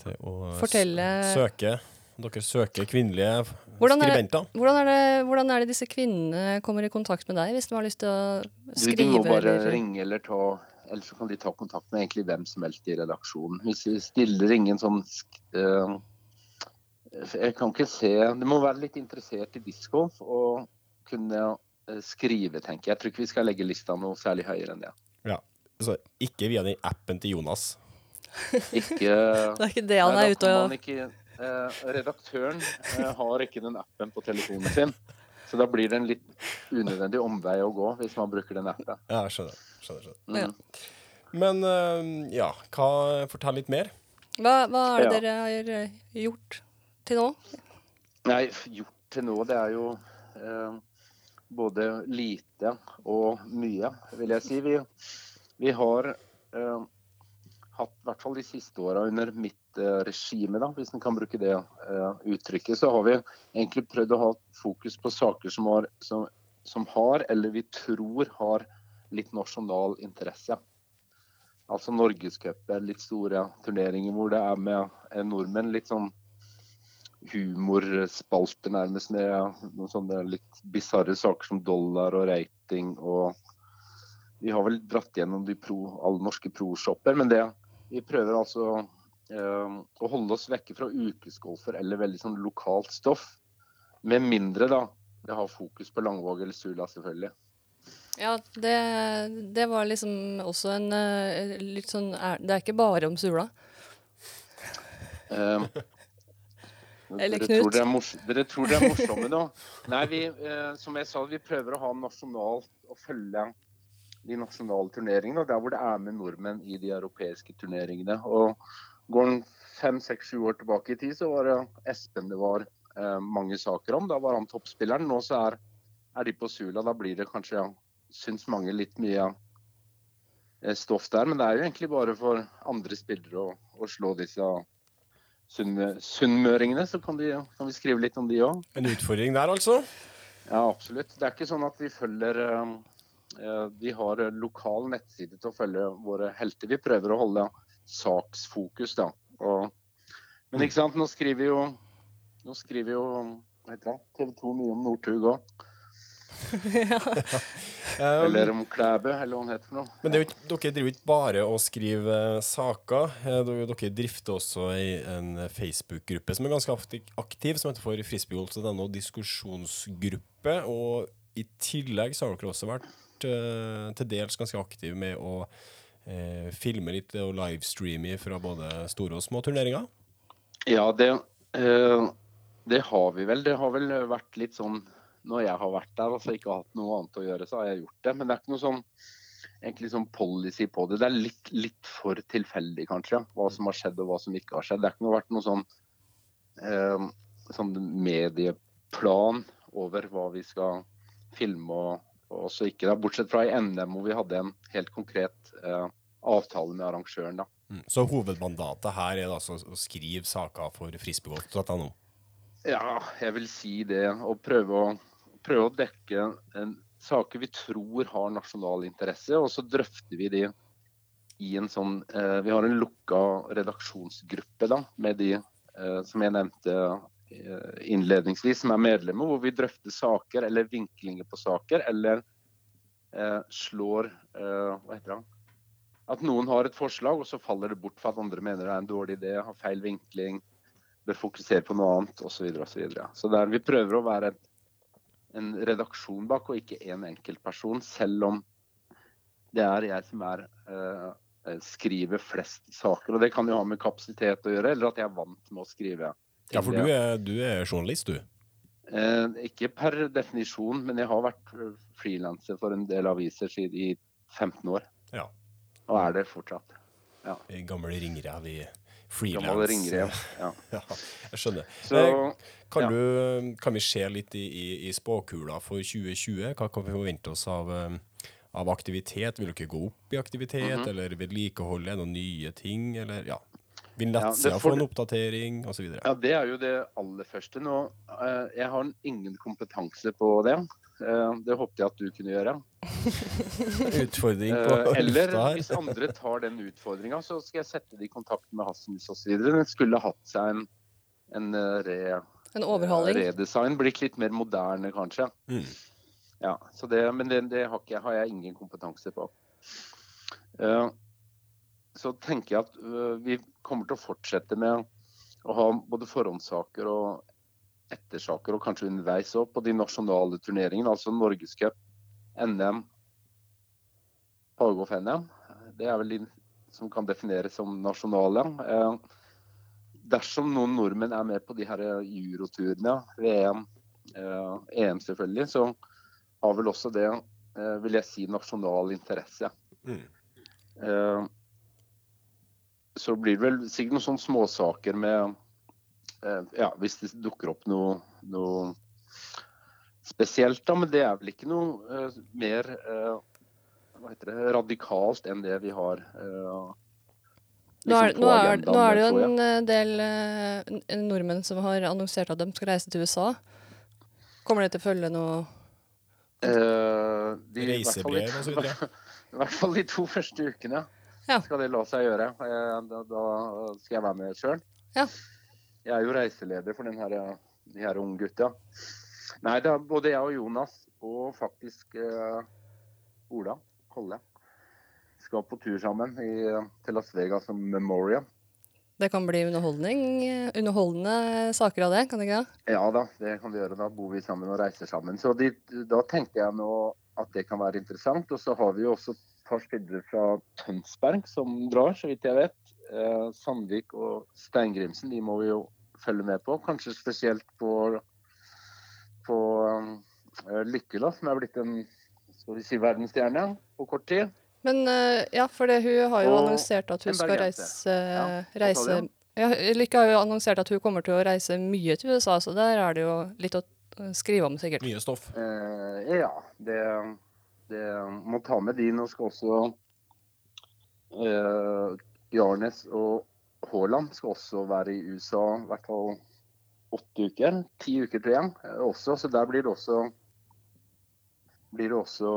S1: til å
S2: Fortelle-
S1: søke Dere søker kvinnelige
S2: Hvordan er det-
S1: skribenter.
S2: Hvordan er, det, hvordan er det disse kvinnene kommer i kontakt med deg, hvis de har lyst til å skrive?
S4: de må bare
S2: eller-
S4: ringe eller ta Ellers så kan de ta kontakt med egentlig hvem som helst i redaksjonen. Hvis vi stiller ingen sånn sk- eh, Jeg kan ikke se Du må være litt interessert i discgolf og kunne eh, skrive, tenker jeg. Jeg tror ikke vi skal legge lista noe særlig høyere enn det.
S1: Ja. Så ikke via den appen til Jonas.
S4: Ikke [laughs]
S2: Det er ikke det han er ute og
S4: Redaktøren eh, har ikke den appen på telefonen sin. Så da blir det en litt unødvendig omvei å gå hvis man bruker den appen.
S1: Ja, skjønner. skjønner, skjønner.
S4: Mm.
S1: Men eh, ja, hva, fortell litt mer.
S2: hva, hva er det
S4: Ja.
S2: dere har eh, gjort til nå?
S4: Nei, gjort til nå, det er jo eh, både lite og mye, vil jeg si. Vi, vi har eh, hatt, i hvert fall de siste åra under mitt eh, regime, da, hvis en kan bruke det uh, uttrykket, så har vi egentlig prøvd å ha fokus på saker som har, som, som har eller vi tror har litt nasjonal interesse. Altså Norgescuper, litt store turneringer hvor det er med nordmenn. Litt sånn humorspalter nærmest med noen sånne litt bisarre saker som dollar og rating og Vi har vel dratt gjennom de pro, alle norske pro-shopper, men det vi prøver altså å holde oss vekke fra ukesgolfer eller veldig sånn lokalt stoff. Med mindre da det har fokus på Langvåg eller Sula, selvfølgelig.
S2: Ja, det, det var liksom også en eh, litt sånn Det er ikke bare om Sula.
S4: Um, [laughs]
S2: Eller
S4: dere
S2: Knut.
S4: Tror dere, er mors dere tror dere er morsomme nå. Nei, vi, eh, som jeg sa, vi prøver å ha nasjonalt å følge de nasjonale turneringene, og der hvor det er med nordmenn i de europeiske turneringene. Og Går en fem, seks, sju år tilbake i tid, så var det Espen det var eh, mange saker om. Da var han toppspilleren. Nå så er, er de på Sula. Da blir det kanskje, ja, syns mange, litt mye eh, stoff der. Men det er jo egentlig bare for andre spillere å, å slå disse sunn- sunnmøringene. Så kan, de, kan vi skrive litt om de òg.
S1: En utfordring der, altså.
S4: Ja, absolutt. Det er ikke sånn at vi følger eh, eh, Vi har lokal nettside til å følge våre helter. Vi prøver å holde saksfokus, da. Og, men ikke sant, nå skriver jo Nå skriver jo TV 2 mye om Northug òg. [laughs]
S1: ja.
S4: Eller om Klæbø, eller hva han heter for noe.
S1: Men ikke, dere driver ikke bare å skrive eh, saker. Eh, Dere, drifter også i en Facebook-gruppe som er ganske aktiv, som heter for frisbeegolf.no diskusjonsgruppe. Og i tillegg så har dere også vært eh, til dels ganske aktive med å eh, filme litt og livestreame fra både store og små turneringer.
S4: Ja, det, eh, det har vi vel. Det har vel vært litt sånn når jeg har vært der og altså ikke hatt noe annet å gjøre, så har jeg gjort det. Men det er ikke noe sånn egentlig sånn policy på det. Det er litt, litt for tilfeldig, kanskje, hva som har skjedd og hva som ikke har skjedd. Det har ikke noe vært noe sånn, eh, sånn medieplan over hva vi skal filme og, også ikke. Da. Bortsett fra i NM hvor vi hadde en helt konkret eh, avtale med arrangøren. da.
S1: Mm. Så hovedmandatet her er altså å skrive saker for frisbeegolf.no.
S4: Ja, jeg vil si det. Og prøve å, prøve å dekke en, saker vi tror har nasjonal interesse, og så drøfter vi de i en sånn eh, Vi har en lukka redaksjonsgruppe da, med de eh, som jeg nevnte innledningsvis, som er medlemmer, hvor vi drøfter saker eller vinklinger på saker, eller eh, slår eh, Hva heter det? At noen har et forslag, og så faller det bort for at andre mener det er en dårlig idé, har feil vinkling, bør fokusere på noe annet osv. Så, videre, og så, videre. så der vi prøver å være en redaksjon bak, og ikke en enkeltperson, selv om det er jeg som er eh, skriver flest saker. Og det kan jo ha med kapasitet å gjøre, eller at jeg er vant med å skrive.
S1: Ja, for du er, du er journalist, du.
S4: Eh, ikke per definisjon, men jeg har vært eh, frilanser for en del aviser siden i 15 år.
S1: Ja.
S4: Og er det fortsatt.
S1: I gamle ringrev i frilans.
S4: Ja. [laughs]
S1: Ja, jeg skjønner.
S4: Så
S1: Eh, Kan,
S4: ja.
S1: du, kan vi se litt i, i, i spåkula for 2020? Hva kan vi forvente oss av, eh, av aktivitet? Vil dere gå opp i aktivitet,
S4: Mhm.
S1: eller vedlikeholde? Noen nye ting, eller ja. Vil nettsida
S4: ja,
S1: få en oppdatering, osv.?
S4: Ja, Det er jo det aller første. Nå, eh, jeg har ingen kompetanse på det. Eh, det håpet jeg at du kunne gjøre. [laughs]
S1: Utfordring på
S4: Eh,
S1: lufta her.
S4: Eller hvis andre tar den utfordringa, så skal jeg sette det i kontakt med Hasselmus osv. Den skulle hatt seg en, en re,
S2: En overhaling.
S4: redesign. Blitt litt mer moderne, kanskje.
S1: Mm.
S4: Ja, så det, men det, det har, ikke, har jeg ingen kompetanse på. Eh, så tenker jeg at eh, vi kommer til å fortsette med å ha både forhåndssaker og ettersaker, og kanskje underveis òg, på de nasjonale turneringene. Altså Norgescup, NM, Pagoff-NM. Det er vel de som kan defineres som nasjonale. Eh, dersom noen nordmenn er med på de her euroturene, VM, eh, EM selvfølgelig, så har vel også det, eh, vil jeg si, nasjonal interesse.
S1: Mm.
S4: Så blir det vel sikkert noen sånne småsaker med eh, Ja, hvis det dukker opp noe, noe spesielt, da. Men det er vel ikke noe eh, mer eh, hva heter det, radikalt enn det vi har eh,
S2: Nå er,
S4: liksom
S2: nå, er, nå er det jo en del nordmenn som har annonsert at de skal reise til USA. Kommer det til å følge noe
S4: Eh,
S1: Reisebrev og så [laughs] videre.
S4: I hvert fall de to første ukene
S2: Ja.
S4: skal det la seg gjøre. Eh, Da, da skal jeg være med sjøl.
S2: Ja.
S4: Jeg er jo reiseleder for den her, de her unge gutta. Nei, det er både jeg og Jonas, og faktisk uh, Ola Kolle, skal på tur sammen i, til Las Vegas som memorial.
S2: Det kan bli underholdende saker av det, kan det ikke det?
S4: Ja da, det kan vi gjøre. Da bor vi sammen og reiser sammen. Så de, da tenkte jeg nå at det kan være interessant. Og så har vi jo også par spillere fra Tønsberg som drar, så vidt jeg vet. Eh, Sandvik og Steingrimsen, de må vi jo følge med på. Kanskje spesielt på, på eh, Lykkela, som er blitt en skal vi si, verdensstjerne på kort tid.
S2: Men eh, ja, for det, hun har jo
S4: Og
S2: annonsert at hun skal reise,
S4: Ja,
S2: reise? Ja, Lykke har jo annonsert at hun kommer til å reise mye til USA, så der er det jo litt å eh, skrive om, sikkert.
S1: Mye stoff.
S4: Eh, ja, det, det må ta med de. Nå skal også eh, Jarnes og Haaland skal også være i USA i hvert fall åtte uker. Ti uker, tror jeg. eh, Også, så der blir det også blir det også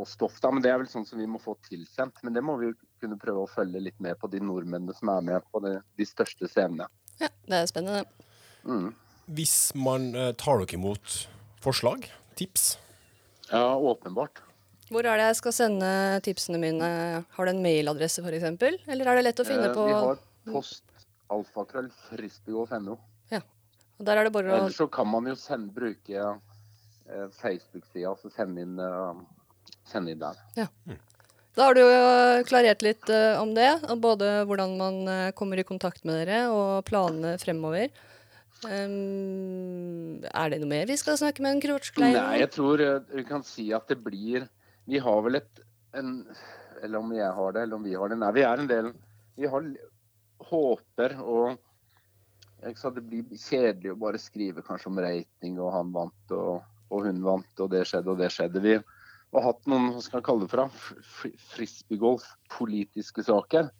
S4: og stoff. da, men Det er vel sånn som vi må få tilsendt. Men det må vi jo kunne prøve å følge litt med på de nordmennene som er med på de, de største scenene.
S2: Ja, det er spennende.
S4: Mm.
S1: Hvis man eh, tar dere imot forslag, tips
S4: Ja, åpenbart.
S2: Hvor er det jeg skal sende tipsene mine? Har du en mailadresse f.eks.? Eller er det lett å finne
S4: Eh,
S2: på
S4: Vi har post alfakrøll frisbygolf.no.
S2: Og Der er det bare å
S4: Eller så kan man jo sende, bruke eh, Facebook-sida og sende inn, eh, sende inn der.
S2: Da har du jo klarert litt om det, både hvordan man kommer i kontakt med dere, og planene fremover. Um, er det noe mer vi skal snakke med en Krotsjklein om?
S4: Nei, jeg tror vi kan si at det blir Vi har vel et en, Eller om jeg har det, eller om vi har det. Nei, vi er en del Vi har håper og sa Det blir kjedelig å bare skrive kanskje om rating, og han vant, og, og hun vant, og det skjedde, og det skjedde. Vi har hatt noen hva skal jeg kalle det for, frisbeegolf-politiske saker.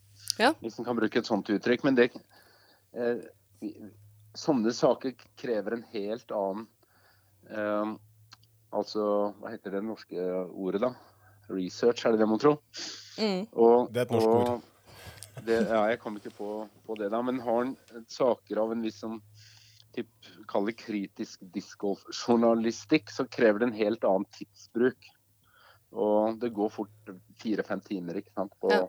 S2: Ja.
S4: Hvis en kan bruke et sånt uttrykk. Men det eh, Sånne saker krever en helt annen eh, Altså, hva heter det norske ordet, da? Research, er det det man tror?
S2: Mm.
S4: Og,
S1: Det er et norsk ord. [laughs]
S4: Det, ja, jeg kom ikke på, på det, da. Men har han saker av en viss sånn typ, Kall det kritisk discgolf-journalistikk, så krever det en helt annen tidsbruk. Og det går fort fire-fem timer ikke sant, på,
S2: Ja.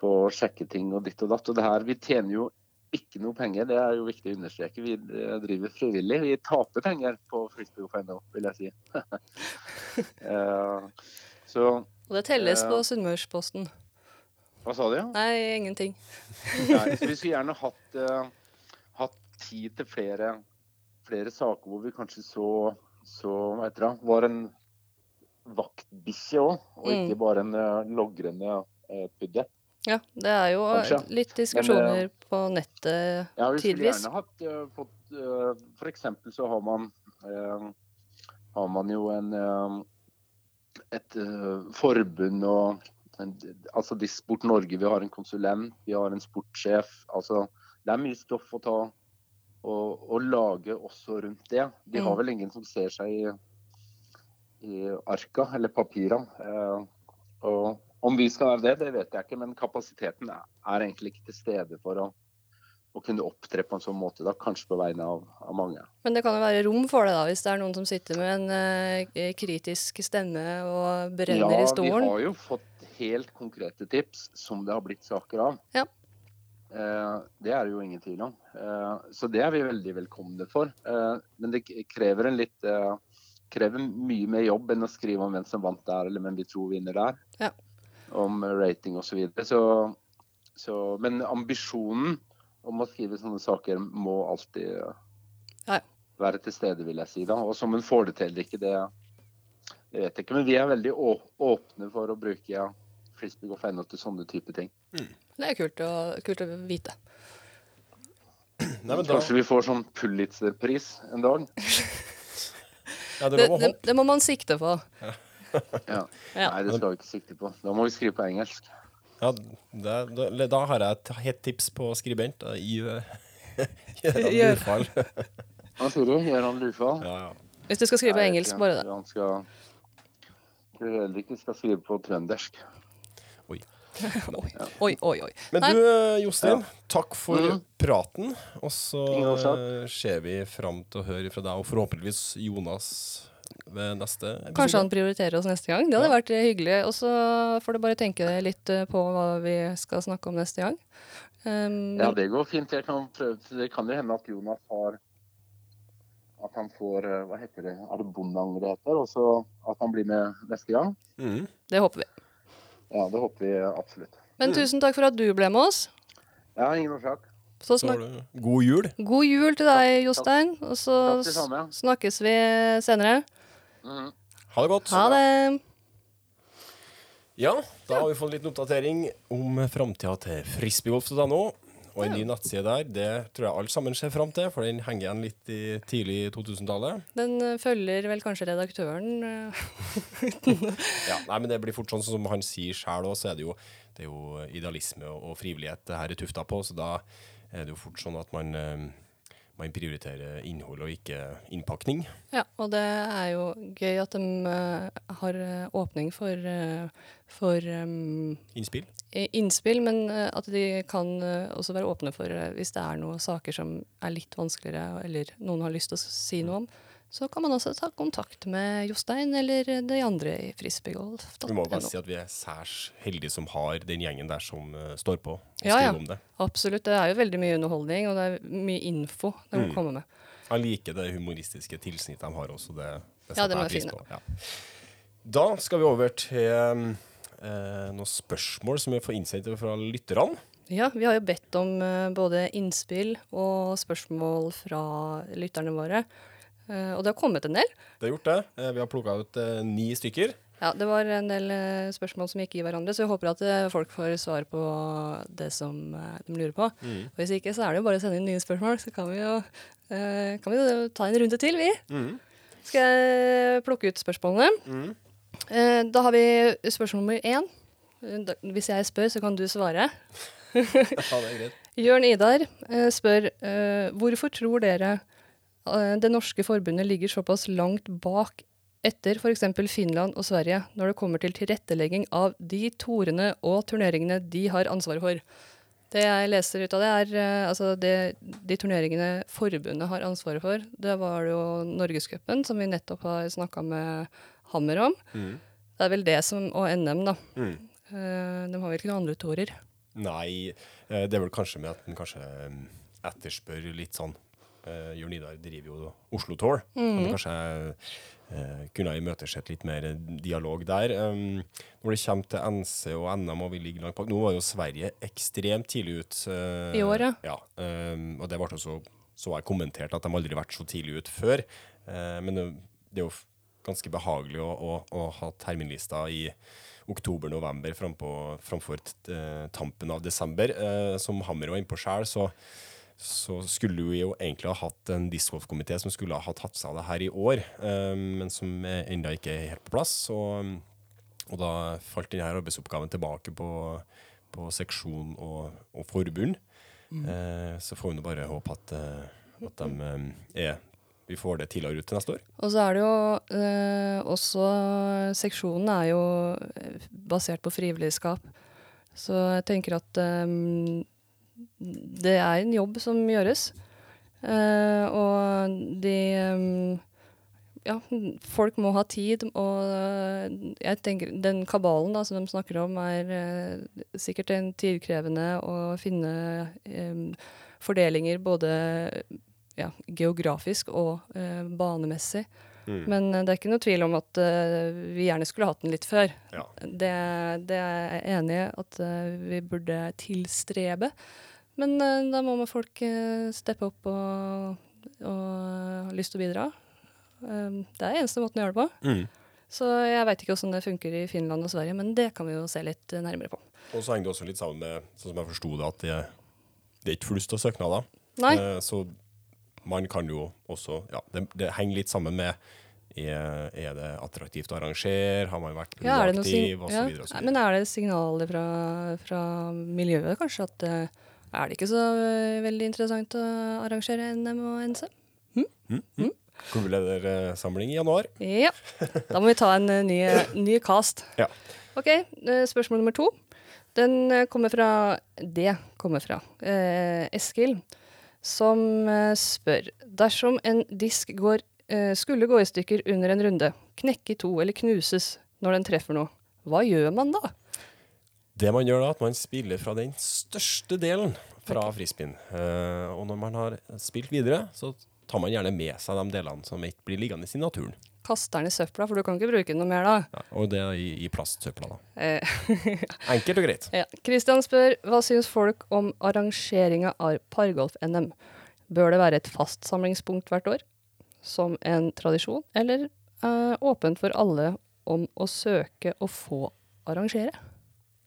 S4: på å sjekke ting og ditt og datt. Og det her, vi tjener jo ikke noe penger, det er jo viktig å understreke. Vi eh, driver frivillig. Vi taper penger på frisbeegolf.no, vil jeg si. [laughs] Eh, så
S2: Og det telles
S4: uh,
S2: på Sunnmørsposten.
S4: Hva sa du?
S2: Nei, ingenting.
S4: Nei, så [laughs] vi skulle gjerne hatt, uh, hatt tid til flere, flere saker hvor vi kanskje så, så hva heter det, var en vaktbikkje òg, og
S2: Mm.
S4: ikke bare en logrende pudde.
S2: Ja, det er jo
S4: Kanskje.
S2: litt diskusjoner på nettet
S4: Ja, vi
S2: tidvis.
S4: gjerne hatt uh, fått uh, For eksempel så har man uh, har man jo en eh, et eh, forbund og en, altså Disport Norge, vi har en konsulent, vi har en sportssjef. altså Det er mye stoff å ta og, og lage også rundt det. De har
S2: Mm.
S4: vel ingen som ser seg i, i arka eller papira. Eh, og om vi skal være det, det vet jeg ikke, men kapasiteten er, egentlig ikke til stede for å, å kunne opptre på en sånn måte, da, kanskje på vegne av, av mange.
S2: Men det kan jo være rom for det, da, hvis det er noen som sitter med en uh, kritisk stemme og brenner
S4: ja,
S2: i stolen.
S4: Ja, vi har jo fått helt konkrete tips som det har blitt saker av.
S2: Ja.
S4: Uh, det er det jo ingen tvil om. Uh, så det er vi veldig velkomne for. Men det krever en litt krever mye mer jobb enn å skrive om hvem som vant der, eller hvem vi tror vinner der.
S2: Ja.
S4: Om rating osv. Så, videre. så så Men ambisjonen om å skrive sånne saker må alltid
S2: Ja, ja.
S4: være til stede, vil jeg si. da. Og som en får det til eller ikke, det, det vet jeg ikke. Men vi er veldig å- åpne for å bruke ja, frisbeegolf.no til sånne type ting.
S2: Det er kult å, kult å vite. [clears throat]
S1: Nei, men da,
S4: Kanskje vi får sånn Pulitzer-pris en dag. [laughs]
S1: ja, det
S2: det, det må man sikte på.
S4: Ja.
S2: Ja.
S4: Nei, det skal vi ikke sikte på. Da må vi skrive på engelsk.
S1: Ja, det, da, da har jeg et hett tips på skribent. [laughs] Gjør han
S2: Gjør.
S1: Lurfall. [laughs]
S4: Hva sier du? han Lufall?
S1: Ja, ja.
S2: Hvis du skal skrive på engelsk, bare det.
S4: Han skal heller ikke skal skrive på trøndersk.
S2: Oi, [laughs] oi, oi. oi.
S1: Men du, Jostein, takk for
S4: mm.
S1: praten. Og så ser vi fram til å høre fra deg, og forhåpentligvis Jonas ved neste episode.
S2: Kanskje han prioriterer oss neste gang. Det hadde
S1: Ja.
S2: vært hyggelig. Og så får du bare tenke litt eh, på hva vi skal snakke om neste gang. Um,
S4: Ja, det går fint. Jeg kan prøve. Det kan jo hende at Jonas har At han får eh, Hva heter det? Er det Bondeanger det heter? Og så at han blir med neste gang.
S1: Mm.
S2: Det håper vi.
S4: Ja, det håper vi absolutt.
S2: Men
S1: Mm.
S2: tusen takk for at du ble med oss.
S4: Ja, ingen årsak.
S2: Så snak
S1: god jul.
S2: God jul til deg, Jostein. Og så snakkes vi senere.
S4: Mhm.
S1: Ha det godt.
S2: Ha det.
S1: Ja, da har vi fått en liten oppdatering om framtida til frisbeegolf.no. Og en ny nettside der, det tror jeg alle sammen ser fram til, for den henger igjen litt i tidlig 2000-tallet.
S2: Den eh, følger vel kanskje redaktøren. eh, [laughs]
S1: Ja, nei, men det blir fort sånn som han sier sjøl òg, så er det jo, det er jo idealisme og, og frivillighet det her er tufta på. Så da er det jo fort sånn at man, eh, man prioriterer innhold og ikke innpakning.
S2: Ja, og det er jo gøy at de eh, har eh, åpning for, eh, for um,
S1: Innspill.
S2: innspill, men at de kan også være åpne for hvis det er noen saker som er litt vanskeligere, eller noen har lyst til å si noe om. Så kan man også ta kontakt med Jostein eller de andre i frisbeegolf.no.
S1: Vi må bare si at vi er særs heldige som har den gjengen der som uh, står på og
S2: Ja,
S1: skriver
S2: ja.
S1: om det.
S2: Absolutt. Det er jo veldig mye underholdning, og det er mye info de
S1: Mm.
S2: kommer med.
S1: Jeg liker det humoristiske tilsnittet de har også. Det, det
S2: Ja,
S1: setter
S2: de er
S1: jeg. Ja. Da skal vi over til uh, noen spørsmål som vi får innsendt fra lytterne.
S2: Ja, vi har jo bedt om uh, både innspill og spørsmål fra lytterne våre. Eh, og det har kommet en del.
S1: Det har gjort det. Eh, vi har plukka ut eh, ni stykker.
S2: Ja, det var en del spørsmål som gikk i hverandre, så jeg håper at folk får svar på det som de lurer på.
S1: Mm.
S2: Og hvis ikke, så er det jo bare å sende inn nye spørsmål, så kan vi jo, kan vi jo ta en runde til, vi.
S1: Mm.
S2: Skal jeg plukke ut spørsmålene?
S1: Mm.
S2: Da har vi spørsmål nummer én. Hvis jeg spør, så kan du svare. [laughs]
S1: Ja, det er greit. [laughs]
S2: Jørn Idar spør hvorfor tror dere det norske forbundet ligger såpass langt bak etter f.eks. Finland og Sverige når det kommer til tilrettelegging av de torene og turneringene de har ansvaret for. Det jeg leser ut av det, er eh, altså det, de turneringene forbundet har ansvaret for. Det var jo Norgescupen, som vi nettopp har snakka med Hammer om.
S1: Mm.
S2: Det er vel det som Og NM, da.
S1: Mm.
S2: Eh, de har vel ikke noen andre torer.
S1: Nei, eh, det er vel kanskje med at en kanskje eh, etterspør litt sånn uh, Jørn Idar driver jo Oslo Tour. Mm. Kanskje eh, kunne ha imøtesett litt mer dialog der. Um, når det kommer til NC og NM og vi ligger langt bak Nå var jo Sverige ekstremt tidlig ut. Uh,
S2: I år, ja.
S1: um, og det ble også så jeg kommentert at de aldri har vært så tidlig ut før. Uh, men det, det er jo ganske behagelig å, å, å ha terminlista i oktober-november framfor eh, tampen av desember. Eh, som Hammer var inne på sjøl, så, så skulle vi jo egentlig ha hatt en discgolfkomité som skulle ha tatt seg av det her i år, eh, men som ennå ikke er helt på plass. Og, og da falt denne arbeidsoppgaven tilbake på, på seksjon og, og forbund. Mm. så får vi nå bare håpe at, eh, at de eh, er vi får det tidligere ut til neste år.
S2: Og så er det jo eh, også Seksjonen er jo eh, basert på frivilligskap. Så jeg tenker at eh, det er en jobb som gjøres. Uh, og de um, Ja, folk må ha tid, og eh, jeg tenker den kabalen da, som de snakker om, er uh, sikkert en tidkrevende å finne um, fordelinger både ja, geografisk og uh, banemessig.
S1: Mm.
S2: Men det er ikke noe tvil om at vi gjerne skulle hatt den litt før.
S1: Ja.
S2: Det, det er jeg enig i at vi burde tilstrebe. Men eh, da må man folk uh, steppe opp og, og ha lyst til å bidra. Det er eneste måten å gjøre det på.
S1: Mm.
S2: Så jeg veit ikke hvordan det funker i Finland og Sverige, men det kan vi jo se litt eh, nærmere på.
S1: Og så henger det også litt sammen med, sånn som jeg forsto det, at det, det er ikke flust av søknader.
S2: Nei,
S1: Eh, så man kan jo også Ja, det, det henger litt sammen med er, er det attraktivt å arrangere? Har man vært
S2: ja,
S1: proaktiv?
S2: ja.
S1: så videre.
S2: Men er det signaler fra, fra miljøet, kanskje, at eh, er det ikke så eh, veldig interessant å arrangere NM og NC?
S1: Klubbledersamling i januar.
S2: Ja. Da må vi ta en eh, ny, ny cast.
S1: Ja.
S2: OK, eh, spørsmål nummer to. Den kommer fra Det kommer fra eh, Eskil, som spør Dersom en disk går, eh, skulle gå i stykker under en runde, knekke i to eller knuses når den treffer noe, hva gjør man da?
S1: Det man gjør da, at man spiller fra den største delen fra frisbeen. Uh, og når man har spilt videre, så tar man gjerne med seg de delene som ikke blir liggende i naturen.
S2: Kaster den i søpla, for du kan ikke bruke den noe mer da.
S1: Ja, og det er i, i plastsøpla, da.
S2: Eh, [laughs]
S1: Enkelt og greit.
S2: Ja. Kristian spør hva syns folk om arrangeringa av pargolf-NM. Bør det være et fast samlingspunkt hvert år, som en tradisjon, eller uh, åpent for alle om å søke og få arrangere?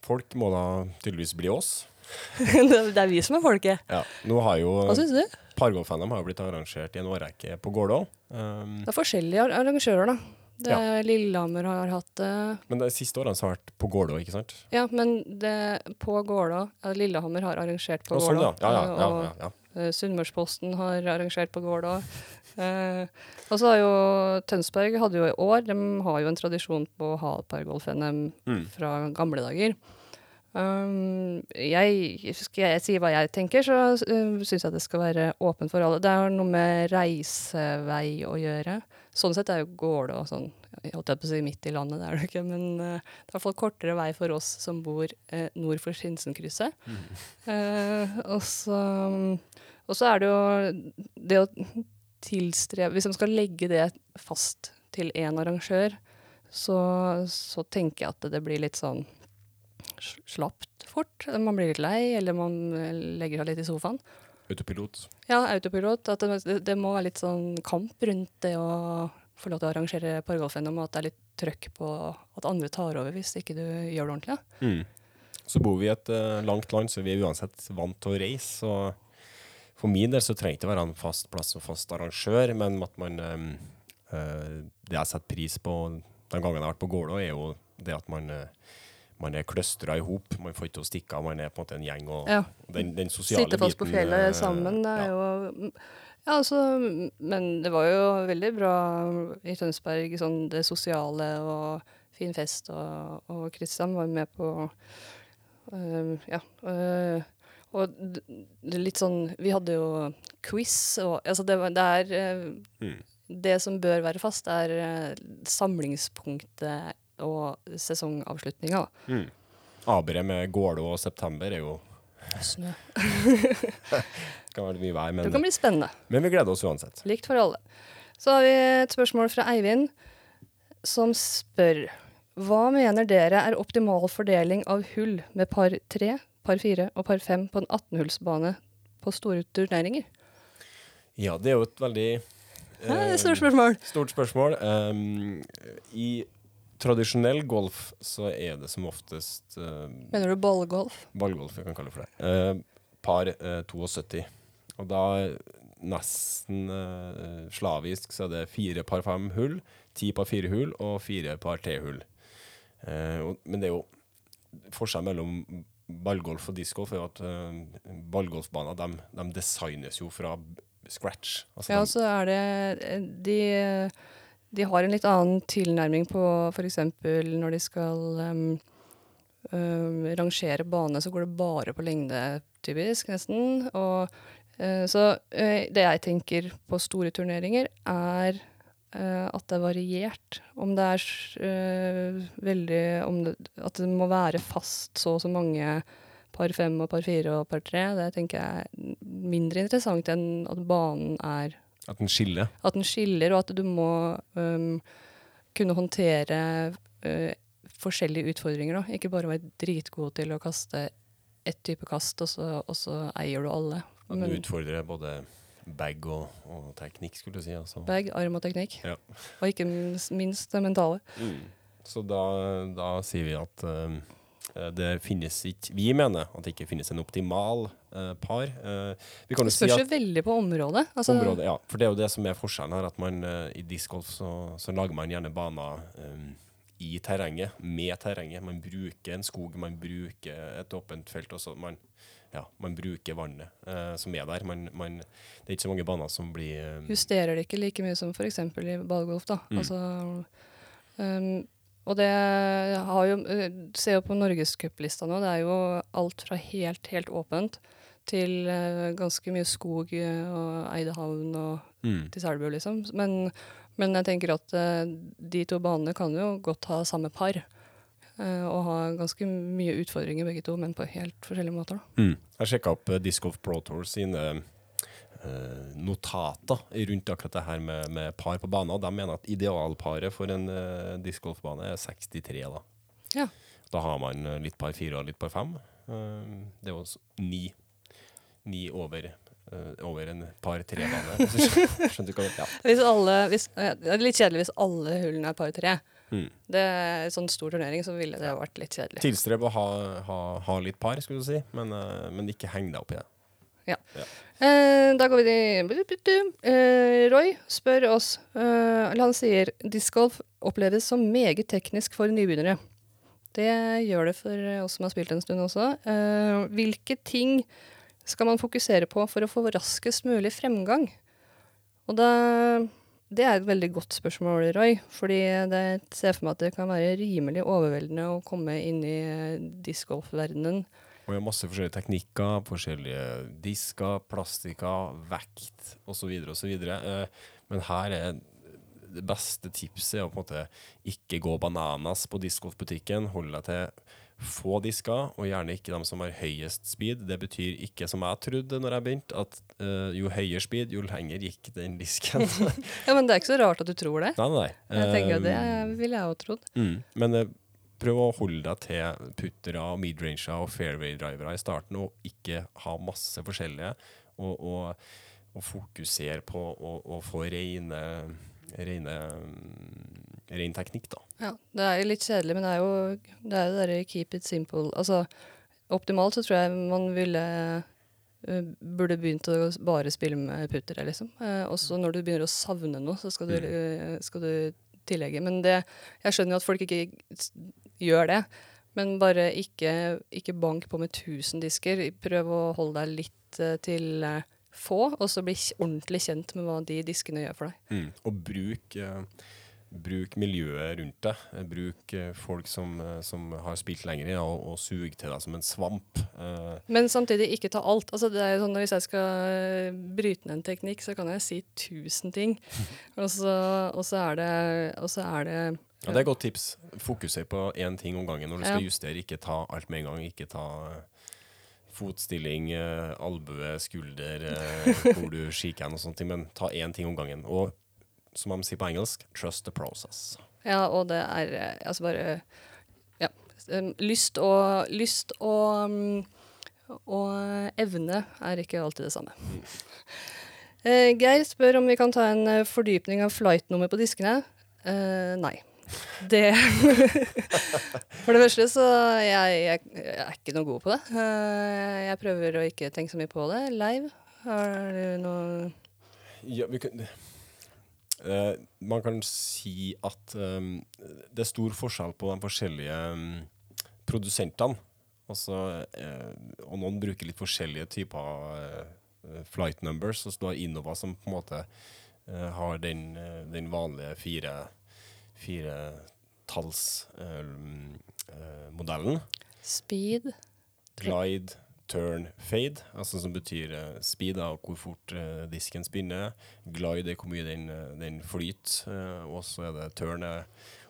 S1: Folk må da tydeligvis bli oss. [laughs]
S2: det, er vi som er folket.
S1: Ja. Nå har jo
S2: Hva syns du?
S1: Pargolf-NM har jo blitt arrangert i en årrekke på Gålå. Um,
S2: Det er forskjellige ar- arrangører, da. Det
S1: Ja.
S2: er Lillehammer har hatt det.
S1: men de siste årene har det vært på Gålå, ikke sant?
S2: Ja, men det, på Gålå ja, Lillehammer har arrangert på
S1: Gårdå. sånn, ja. Ja, ja, ja, ja, ja.
S2: Sunnmørsposten har arrangert på Gålå. Eh, og så har jo Tønsberg hadde jo i år De har jo en tradisjon på å ha pargolf-NM
S1: Mm.
S2: fra gamle dager. Um, jeg, skal jeg si hva jeg tenker, så uh, syns jeg det skal være åpent for alle. Det har noe med reisevei å gjøre. Sånn sett er jo Gålå sånn jeg holdt på å si midt i landet, det er det ikke, men uh, det er i hvert fall kortere vei for oss som bor uh, nord for Sinsenkrysset. Uh, og så er det jo det å tilstrebe Hvis man skal legge det fast til én arrangør, så, så tenker jeg at det blir litt sånn slapt fort. Man blir litt lei, eller man legger seg litt i sofaen.
S1: Autopilot.
S2: Ja, autopilot. At det, det, det må være litt sånn kamp rundt det å få lov til å arrangere pargolf-NM, og at det er litt trøkk på at andre tar over hvis ikke du gjør det ordentlig. Ja.
S1: Mm. Så bor vi i et uh, langt land, så vi er uansett vant til å reise. og for min del så trenger det ikke være en fast plass og fast arrangør, men at man um, uh, Det jeg setter pris på den gangen jeg har vært på Gålå, er jo det at man uh, man er kløstra i hop. Man får ikke til å stikke av. Man er på en måte en gjeng. Og
S2: Ja.
S1: den, den sosiale
S2: Sitte fast på fjellet sammen, det er
S1: ja.
S2: jo Ja, altså Men det var jo veldig bra i Tønsberg, sånn det sosiale og fin fest, og, og Kristian var med på øh, Ja. øh, og det litt sånn Vi hadde jo quiz, og altså det, det er øh,
S1: Mm.
S2: Det som bør være fast, er øh, samlingspunktet og sesongavslutninga.
S1: Mm. Abere med Gålå og september er jo
S2: Snø. [laughs]
S1: kan være mye vær,
S2: Det
S1: men,
S2: kan bli spennende.
S1: men vi gleder oss uansett.
S2: Likt for alle. Så har vi et spørsmål fra Eivind, som spør Hva mener dere er optimal fordeling av hull med par 3, par 4 og par 5 på en 18-hullsbane på store turneringer?
S1: Ja, det er jo et veldig
S2: det
S1: eh,
S2: stort spørsmål.
S1: Stort spørsmål. Um, I tradisjonell golf så er det som oftest uh,
S2: Mener du ballgolf?
S1: ballgolf, jeg kan kalle det for det. Uh, par uh, 72. Og da nesten slavisk så er det fire par fem hull, ti par fire hull og fire par tre hull. Og, men det er jo forskjell mellom ballgolf og discgolf er jo at uh, ballgolfbaner de, de designes jo fra scratch. Altså,
S2: Ja,
S1: og
S2: så er det de, de har en litt annen tilnærming på f.eks. når de skal um, um, rangere bane, så går det bare på lengde, typisk, nesten. Og, uh, så uh, det jeg tenker på store turneringer, er uh, at det er variert. Om det er veldig det, At det må være fast så og så mange par fem og par fire og par tre, det tenker jeg er mindre interessant enn at banen er
S1: At den skiller.
S2: At den skiller, og at du må um, kunne håndtere uh, forskjellige utfordringer. Da. Ikke bare være dritgod til å kaste ett type kast, og så, og så eier du alle.
S1: At du utfordrer både bag og, og teknikk, skulle du si. Altså.
S2: bag, arm og teknikk.
S1: Ja.
S2: Og ikke minst, det mentale.
S1: Mm. Så da, da sier vi at eh, det finnes ikke Vi mener at det ikke finnes en optimal par. Eh, vi kan jo si
S2: spørs jo
S1: at
S2: veldig på området. Altså,
S1: området, ja, for det er jo det som er forskjellen her, at man eh, i discgolf så, så lager man gjerne baner um, i terrenget, med terrenget. Man bruker en skog, man bruker et åpent felt. Også. Man, ja, man bruker vannet uh, som er der. Man, man, det er ikke så mange baner som blir um,
S2: justerer det ikke like mye som f.eks. i ballgolf. Da.
S1: Mm.
S2: Altså, um, og det har jo eh, Se jo på norgescuplista nå. Det er jo alt fra helt, helt åpent til eh, ganske mye skog eh, og Eidehavn og
S1: mm.
S2: til Selbu, liksom. Men, men jeg tenker at eh, de to banene kan jo godt ha samme par. og ha ganske mye utfordringer begge to, men på helt forskjellige måter.
S1: Mm. Jeg sjekka opp Disc Golf Pro Tour sine notater rundt akkurat det her med, med par på banen. Og de mener at idealparet for en uh, discgolfbane er 63. Da.
S2: Ja.
S1: da har man litt par fire og litt par fem. Uh, det er jo ni, ni over, eh, over en par tre-bane. [laughs] Skjønner du hva ja.
S2: Hvis alle, hvis, det er litt kjedelig hvis alle hullene er par tre.
S1: Mm.
S2: Det er en sånn stor turnering, så ville det vært litt kjedelig.
S1: Tilstreb å ha, ha, ha litt par, skulle du si, men, eh, men ikke heng deg opp i det.
S2: Eh, da går vi til eh, Roy spør oss eh, Han sier discgolf oppleves som meget teknisk for nybegynnere. Det gjør det for oss som har spilt en stund også. Eh, hvilke ting skal man fokusere på for å få raskest mulig fremgang? Og da, det er et veldig godt spørsmål, Roy. Fordi det ser for meg at det kan være rimelig overveldende å komme inn i eh, discgolf-verdenen.
S1: Og vi har masse forskjellige teknikker, forskjellige disker, plastikker, vekt osv. osv. Eh, men her er det beste tipset å på en måte ikke gå bananas på discgolfbutikken. Hold deg til få disker, og gjerne ikke de som har høyest speed. Det betyr ikke, som jeg trodde når jeg begynte, at uh, jo høyere speed, jo lenger gikk den disken. [laughs]
S2: Ja, men det er ikke så rart at du tror det.
S1: nei, nei.
S2: Jeg tenker at Det
S1: Eh,
S2: ville jeg òg trodd.
S1: Mm. Men uh, prøv å holde deg til puttere, midranger og fairway-drivere i starten, og ikke ha masse forskjellige. Og, og, og fokusere på å, få rene, rene mm, ren teknikk, da.
S2: Ja, det er jo litt kjedelig, men det er jo det er jo derre keep it simple. Altså, optimalt så tror jeg man ville eh, Burde begynt å bare spille med puttere, liksom. Uh, også når du begynner å savne noe, så skal du,
S1: Mm.
S2: eh, skal du tillegge. Men det Jeg skjønner jo at folk ikke gjør det. Men bare ikke, ikke bank på med 1000 disker. Prøv å holde deg litt eh, til eh, få, og så bli ordentlig kjent med hva de diskene gjør for deg.
S1: Mm. Og bruk, eh, bruk miljøet rundt deg. Bruk eh, folk som, eh, som har spilt lenger, ja, og, og sug til deg som en svamp. Eh,
S2: Men samtidig ikke ta alt. Altså, er sånn, Hvis jeg skal bryte ned en teknikk, så kan jeg si tusen ting. [laughs] og, så, og, så er det, og så er det
S1: Ja, det er et godt tips. Fokuser på én ting om gangen når du skal
S2: Ja.
S1: justere. Ikke ta alt med en gang. Ikke ta fotstilling, albue, skulder, hvor du [laughs] kikker hen og sånne ting. Men ta én ting om gangen. Og som man sier på engelsk, trust the process.
S2: Ja, og det er eh, altså bare Ja. Lyst og Lyst og um, og evne er ikke alltid det samme. Uh, Geir spør om vi kan ta en eh, fordypning av flight-nummer på diskene. Uh, nei. Det [laughs] For det første så jeg, jeg, jeg er ikke noe god på det. Uh, jeg prøver å ikke tenke så mye på det. Leiv, har du noe
S1: Ja, vi kan, eh, man kan si at um, det er stor forskjell på de forskjellige um, produsentene. Altså, uh, og noen bruker litt forskjellige typer uh, flight numbers. Og så du har Innova som på en måte har den, den vanlige fire firetallsmodellen.
S2: speed?
S1: Glide, turn, fade, altså som betyr uh, speed, da, hvor fort uh, disken spinner. Glide er hvor mye den, eh, den flyter. Uh, og så er det turn, er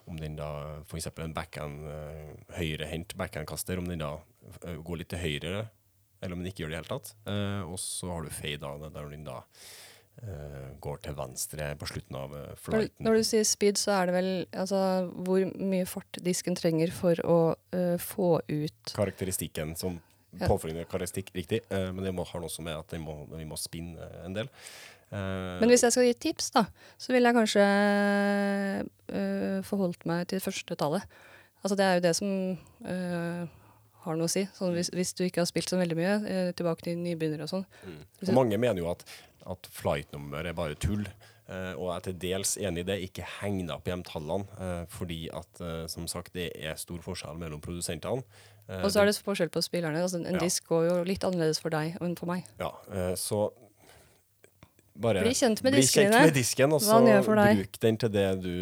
S1: om den da f.eks. en backhand, uh, høyrehendt backhandkaster, om den da går litt til høyre, eller om den ikke gjør det i det hele tatt. Og så har du fade, da, der den da går til venstre på slutten av flighten.
S2: når du sier speed, så er det vel altså, hvor mye fart disken trenger for å uh, få ut
S1: karakteristikken som. Påfølgende karakteristikk, riktig. eh, men det må, har også med at må, vi må spinne en del. Eh,
S2: Men hvis jeg skal gi et tips, da, så ville jeg kanskje øh, forholdt meg til første tallet. Altså det er jo det som øh, har noe å si. Sånn hvis, hvis du ikke har spilt så veldig mye, øh, tilbake til nybegynnere og sånn.
S1: mm. Og mange mener jo at, at flight-nummer er bare tull. eh, og jeg er til dels enig i det. Ikke heng deg opp i de tallene, eh, fordi at eh, som sagt, det er stor forskjell mellom produsentene. Eh,
S2: Og så er det forskjell på spillerne. Altså en
S1: Ja.
S2: disk går jo litt annerledes for deg enn for meg.
S1: Ja, eh, så bare
S2: Bli kjent med
S1: bli kjent med disken, og så bruk den til det du,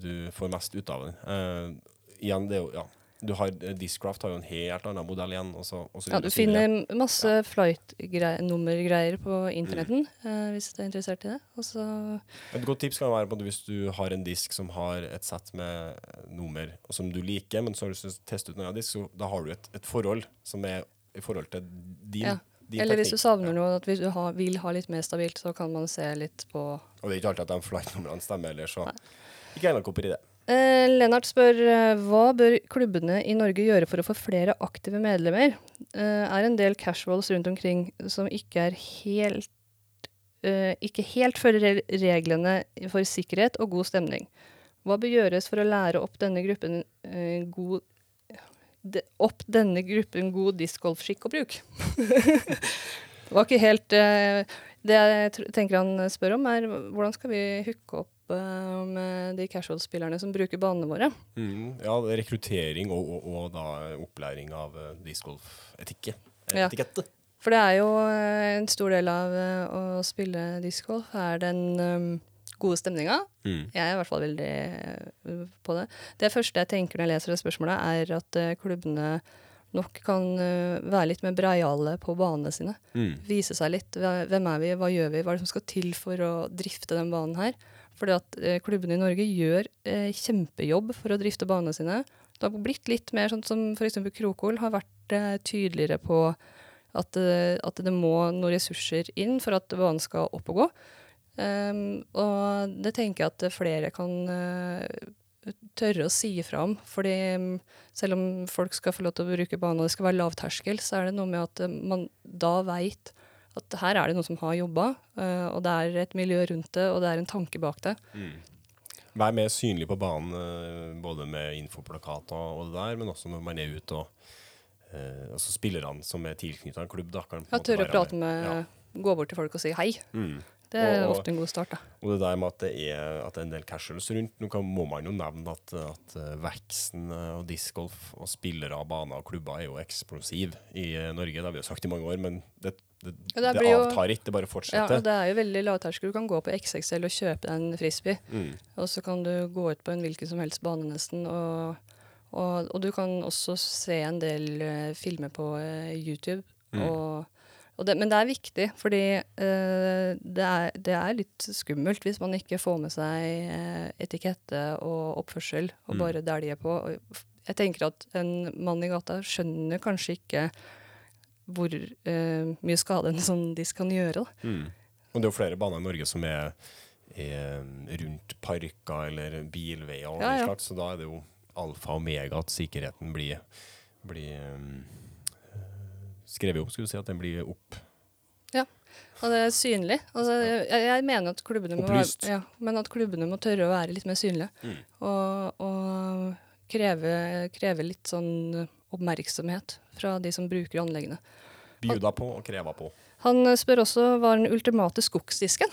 S1: du får mest ut av den. Eh, igjen, det er jo, ja, du har, Discraft har jo en helt annen modell igjen. Og så, og så
S2: Ja, du finner masse flight-nummergreier på internetten øh, hvis du er interessert i det. Og så
S1: Et godt tips kan være på at hvis du har en disk som har et sett med nummer og som du liker, men så har du lyst til å teste ut en annen disk, så da har du et, et forhold som er i forhold til din,
S2: Ja.
S1: din
S2: Eller hvis du savner noe, at hvis du ha, vil ha litt mer stabilt, så kan man se litt på
S1: Og det er ikke alltid at de flight-numrene stemmer, eller så ikke egnet kopier i det.
S2: Eh, Lennart spør eh, hva bør klubbene i Norge gjøre for å få flere aktive medlemmer? Eh, er en del casuals rundt omkring som ikke er helt eh, ikke helt følger reglene for sikkerhet og god stemning. Hva bør gjøres for å lære opp denne gruppen eh, god de, opp denne gruppen god discgolfskikk og bruk? [laughs] det var ikke helt eh, Det jeg tenker han spør om, er hvordan skal vi hooke opp eh, med de casual-spillerne som bruker banene våre?
S1: Mm, ja, rekruttering og, og, og da opplæring av uh, discgolf-etikke.
S2: Ja. For det er jo eh, en stor del av eh, å spille discgolf er den um, gode stemninga.
S1: Mm.
S2: Jeg er i hvert fall veldig eh, på det. Det første jeg tenker når jeg leser det spørsmålet, er at eh, klubbene nok kan eh, være litt mer breiale på banene sine.
S1: Mm.
S2: Vise seg litt. Hvem er vi, hva gjør vi, hva er det som skal til for å drifte den banen her? Fordi at eh, klubbene i Norge gjør eh, kjempejobb for å drifte banene sine. Det har blitt litt mer sånn som f.eks. Krokol har vært eh, tydeligere på at, eh, at det må noen ressurser inn for at banen skal opp og gå. Um, og det tenker jeg at flere kan uh, tørre å si ifra om. Fordi um, selv om folk skal få lov til å bruke banen, og det skal være lavterskel, så er det noe med at eh, man da veit at her er det noen som har jobba, eh, og det er et miljø rundt det, og det er en tanke bak det.
S1: Vær mer synlig på banen, eh, både med infoplakat og, og det der, men også når man er ute og eh, altså Spillerne som er tilknytta en klubb, da, kan
S2: Ja, tørre å prate med
S1: Ja.
S2: Gå bort til folk og si hei.
S1: Mm.
S2: Det er
S1: Og-
S2: ofte en god start, da.
S1: Og det der med at det er, at det er en del casuals rundt. Nå kan, må man jo nevne at, at eh, veksten og discgolf og spillere av baner og klubber er jo eksplosiv i Norge. Det har vi jo sagt i mange år, men det, det,
S2: Ja, det
S1: det, avtar ikke. Det bare
S2: Ja,
S1: fortsetter.
S2: og det er jo veldig lavterskel. Du kan gå på XXL og kjøpe deg en frisbee.
S1: Mm.
S2: Og så kan du gå ut på en hvilken som helst bane nesten. Og, og, og du kan også se en del uh, filmer på uh, YouTube.
S1: Mm.
S2: Og, og det, men det er viktig, fordi uh, det, er, det er litt skummelt hvis man ikke får med seg etikette og oppførsel og
S1: Mm.
S2: bare dæljer på. Og på. Jeg tenker at en mann i gata skjønner kanskje ikke hvor eh, mye skade en sånn disk kan gjøre. Da.
S1: Mm. Og det er jo flere baner i Norge som er, er rundt parker eller bilveier og
S2: Ja, ja.
S1: slags, så da er det jo alfa og omega at sikkerheten blir, blir um, skrevet opp, skulle du si, at den blir opp.
S2: Ja, Og det er synlig. Altså, jeg, jeg mener at klubbene må, være, ja, men at klubbene må tørre å være litt mer synlige.
S1: Mm.
S2: Og, og kreve, kreve litt sånn oppmerksomhet fra de som bruker anleggene.
S1: Bjuda på og kreva på.
S2: Han eh, spør også hva er den ultimate skogsdisken?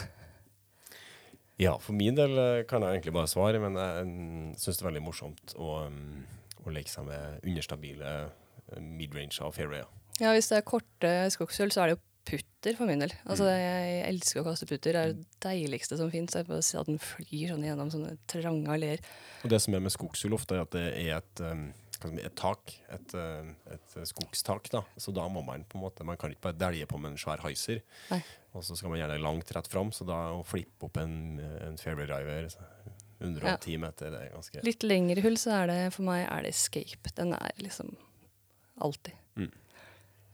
S1: Ja, for min del eh, kan jeg egentlig bare svare, men jeg mm, syns det er veldig morsomt å, mm, å leke seg med understabile eh, midrange av fairwayer.
S2: Ja, Hvis det er korte skogshull, så er det jo putter for min del. Altså, Jeg elsker å kaste putter. Det er det deiligste som fins. At den flyr sånn gjennom sånne trange alleer.
S1: Og det som er med skogshull ofte, er at det er et, um, et tak, et, uh, et skogstak. da. Så da må man på en måte, man kan ikke bare delje på med en svær heiser. Og så skal man gjerne langt rett fram, så da å flippe opp en, en fairway driver 110 ja. meter, det er ganske
S2: Litt lengre hull, så er det for meg er det escape. Den er liksom alltid.
S1: Mm.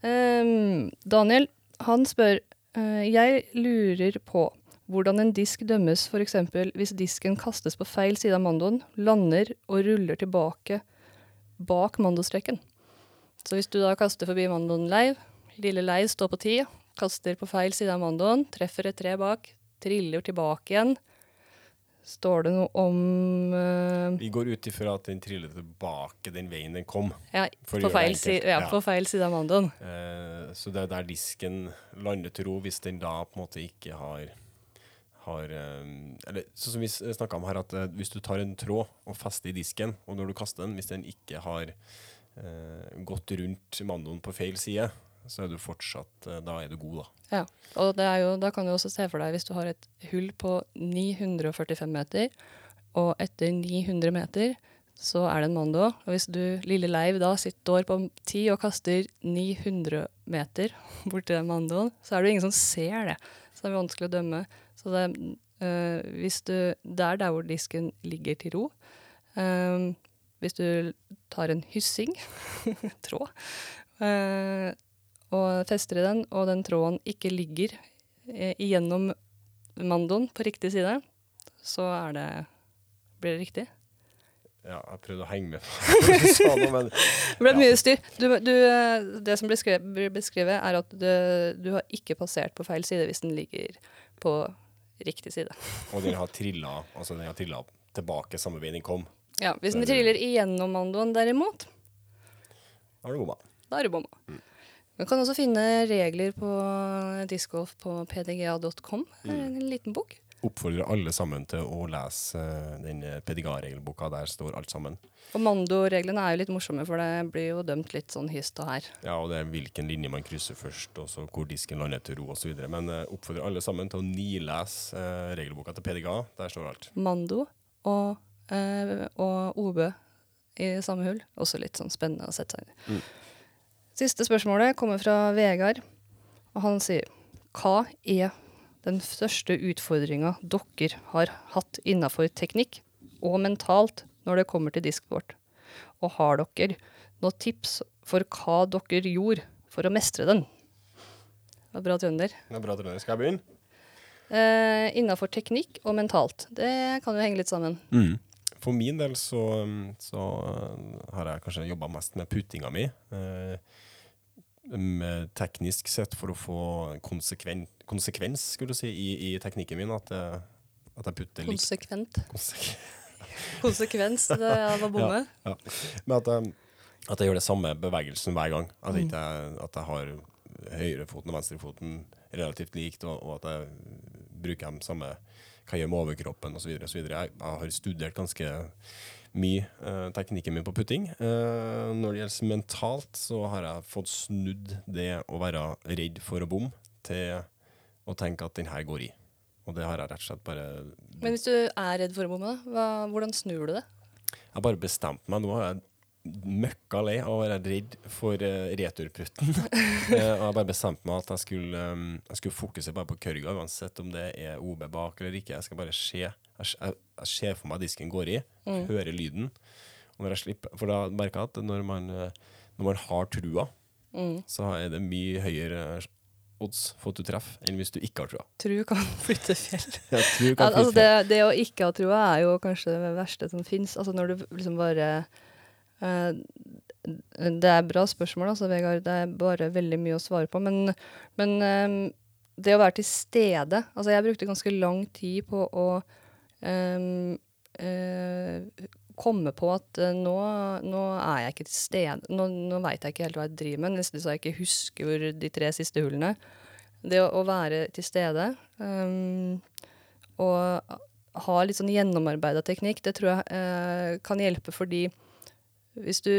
S2: Um, Daniel, han spør uh, Jeg lurer på hvordan en disk dømmes f.eks. hvis disken kastes på feil side av mandoen, lander og ruller tilbake bak mandostreken. Så hvis du da kaster forbi mandoen leiv, lille leiv står på ti, kaster på feil side av mandoen, treffer et tre bak, triller tilbake igjen, Står det noe om uh,
S1: Vi går ut ifra at den triller tilbake den veien den kom.
S2: ja, på, feil si, ja,
S1: ja.
S2: på feil side av mandoen.
S1: Uh, så det er der disken lander til ro, hvis den da på en måte ikke har, har eh, Eller sånn som vi snakka om her, at eh, hvis du tar en tråd og fester i disken, og når du kaster den, hvis den ikke har eh, gått rundt mandoen på feil side, så er du fortsatt eh, Da er du god, da.
S2: Ja. Og jo, da kan du også se for deg hvis du har et hull på 945 meter, og etter 900 meter så er det en mando. Og hvis du, lille Leiv, da sitter på 10 og kaster 900 meter [laughs] borti den mandoen, så er det ingen som ser det. Så det er vanskelig å dømme. Så det, øh, du, det er der hvor disken ligger til ro. Um, hvis du tar en hyssing, [laughs] tråd, eh, og fester i den, og den tråden ikke ligger eh, igjennom mandoen på riktig side, så er det Blir det riktig?
S1: Ja, jeg prøvde å henge med på [laughs] hva du sa nå, men
S2: Det ble mye styr. Du, du, det som blir skrevet, blir beskrevet, er at du, du har ikke passert på feil side hvis den ligger på riktig side. [laughs]
S1: Og den har trilla, altså den har trilla tilbake samme vei den kom.
S2: Ja, Hvis den triller igjennom mandoen derimot,
S1: Da er du bomma.
S2: da er du bomma.
S1: Mm.
S2: Du kan også finne regler på discgolf på pdga.com. Det er En liten bok.
S1: Oppfordrer alle sammen til å lese eh, den PDGA-regelboka. Der står alt sammen.
S2: Og Mando-reglene er jo litt morsomme, for det blir jo dømt litt sånn hist og her.
S1: Ja, og det er hvilken linje man krysser først, og så hvor disken lander til ro osv. Men uh, oppfordrer alle sammen til å nilese uh, regelboka til PDGA. Der står alt.
S2: Mando og, uh, og OB i samme hull. Også litt sånn spennende å sette seg inn i.
S1: Mm.
S2: Siste spørsmålet kommer fra Vegard, og han sier Hva er den største utfordringa dere har hatt innafor teknikk og mentalt når det kommer til disksport? Og har dere noen tips for hva dere gjorde for å mestre den? Det var bra trønder.
S1: Det er bra, Trønder. Skal jeg begynne?
S2: Eh, Innafor teknikk og mentalt. Det kan jo henge litt sammen.
S1: For min del så, så har jeg kanskje jobba mest med puttinga mi. eh, teknisk sett for å få konsekven, konsekvens skulle du si, i, i teknikken min. At, jeg- at jeg putter likt
S2: Konsekvent.
S1: konsek [laughs]
S2: Konsekvens, det var bomme. [laughs]
S1: ja. Men at jeg, at jeg gjør det samme bevegelsen hver gang. At, jeg ikke, at jeg har høyrefoten og venstrefoten relativt likt, og, og at jeg bruker dem samme hva jeg gjør med overkroppen osv. Jeg, jeg har studert ganske mye uh, teknikken min på putting. Uh, når det gjelder mentalt, så har jeg fått snudd det å være redd for å bomme, til å tenke at den her går i. Og det har jeg rett og slett bare
S2: Men hvis du er redd for å bomme, da, hvordan snur du det?
S1: Jeg bare bestemt meg. Nå har jeg møkka lei av å være redd for uh, returputten. [laughs] Og jeg bare bestemt meg at jeg skulle, um, jeg skulle fokusere bare på kørga, uansett om det er OB bak eller ikke. Jeg skal bare se. Jeg, jeg, jeg ser for meg disken går i, hører lyden. Slipper, for da merker jeg at når man, eh, når man har trua, så er det mye høyere eh, odds for at du treffer enn hvis du ikke har trua.
S2: Tru kan [laughs] flytte fjell. Ja,
S1: kan
S2: altså det, det å ikke ha trua er jo kanskje det verste som fins. Altså når du liksom bare uh, Det er bra spørsmål, altså, Vegard. Det er bare veldig mye å svare på. Men, men um, det å være til stede Altså, jeg brukte ganske lang tid på å komme på at eh, nå, nå er jeg ikke til stede. Nå, nå veit jeg ikke helt hva jeg driver med, nesten så jeg ikke husker hvor de tre siste hullene. Det å, å være til stede um, og ha litt sånn gjennomarbeida teknikk, det tror jeg eh, kan hjelpe fordi hvis du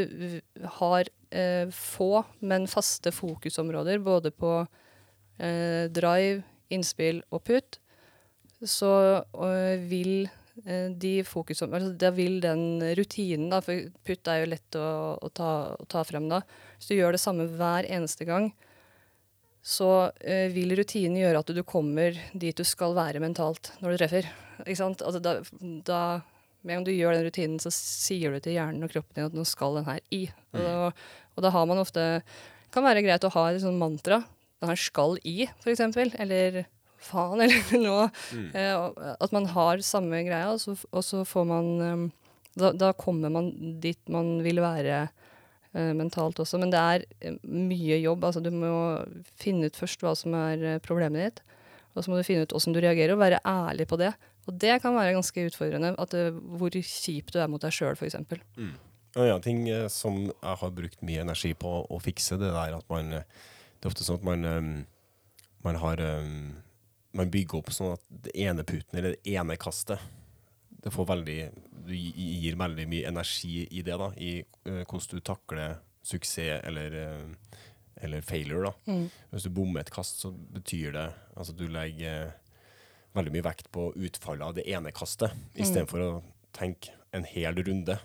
S2: har eh, få, men faste fokusområder både på eh, drive, innspill og putt, så øh, vil eh, de fokusom... Altså, da vil den rutinen, da, for putt er jo lett å, å, ta, å ta frem da. Hvis du gjør det samme hver eneste gang, så eh, vil rutinen gjøre at du kommer dit du skal være mentalt når du treffer. Ikke sant? Altså, da, da, med en gang du gjør den rutinen, så sier du til hjernen og kroppen din at nå skal den her i. Og, da, og da har man ofte kan være greit å ha et sånt mantra. Den her skal i, eksempel. Eller faen, [laughs] eller noe. Eh, at man har samme greia, og så, og så får man eh, da, da kommer man dit man vil være eh, mentalt også. Men det er eh, mye jobb. Altså, du må finne ut først hva som er eh, problemet ditt. Og så må du finne ut åssen du reagerer, og være ærlig på det. Og det kan være ganske utfordrende. At det, hvor kjip du er mot deg sjøl, f.eks.
S1: En annen ting eh, som jeg har brukt mye energi på å fikse, det er at man Det er ofte sånn at man, eh, man har eh, Man bygger opp sånn at det ene putten eller det ene kastet Det får veldig Du gir veldig mye energi i det, da. I eh, hvordan du takler suksess eller eh, eller failure, da. Hvis du bommer et kast, så betyr det Altså du legger eh, veldig mye vekt på utfallet av det ene kastet, istedenfor å tenke en hel runde.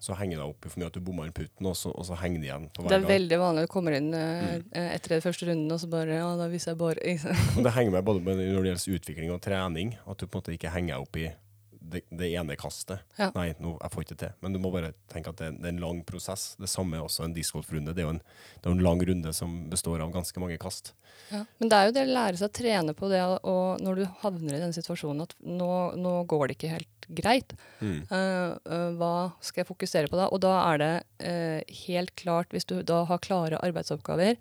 S1: Så henger det opp i for mye at du bommer inn putten, og så, og så henger det igjen
S2: Det er
S1: gang.
S2: veldig vanlig å komme inn mm. etter den første runden, og så bare Ja, da viser jeg bare
S1: det henger med både med, når det gjelder utvikling og trening, at du på en måte ikke henger opp i det, det ene kastet.
S2: Ja.
S1: Nei, nå, jeg får ikke til. Men du må bare tenke at det, det er en lang prosess. Det samme er også en discgolfrunde. Det er jo en, det er jo en lang runde som består av ganske mange kast.
S2: Ja. Men det er jo det å lære seg å trene på det, og når du havner i den situasjonen at nå, nå går det ikke helt greit,
S1: Mm.
S2: uh, hva skal jeg fokusere på da? Og da er det uh, helt klart, hvis du da har klare arbeidsoppgaver,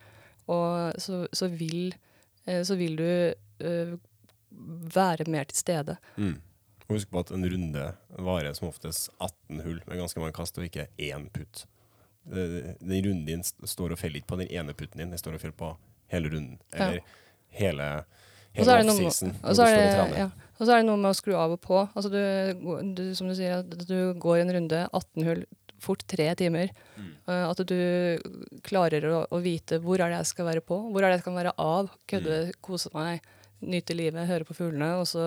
S2: og så, så, vil, så vil du være mer til stede.
S1: Mm. Og Husk på at en runde varer som oftest 18 hull med ganske mange kast, og ikke én putt. Eh, Den runden din står og faller ikke på den ene putten din, den står og faller på hele runden.
S2: Ja.
S1: Eller hele,
S2: er
S1: hele
S2: med-
S1: offseason
S2: og så er
S1: og
S2: ja. Er det noe med å skru av og på. Altså du, du, som du sier, at du går en runde, 18 hull, fort tre timer.
S1: Mm.
S2: Eh, at du klarer å, å vite hvor er det jeg skal være på, hvor er det jeg kan være av, kødde,
S1: Mm.
S2: kose meg, nyte livet, høre på fuglene. Og så,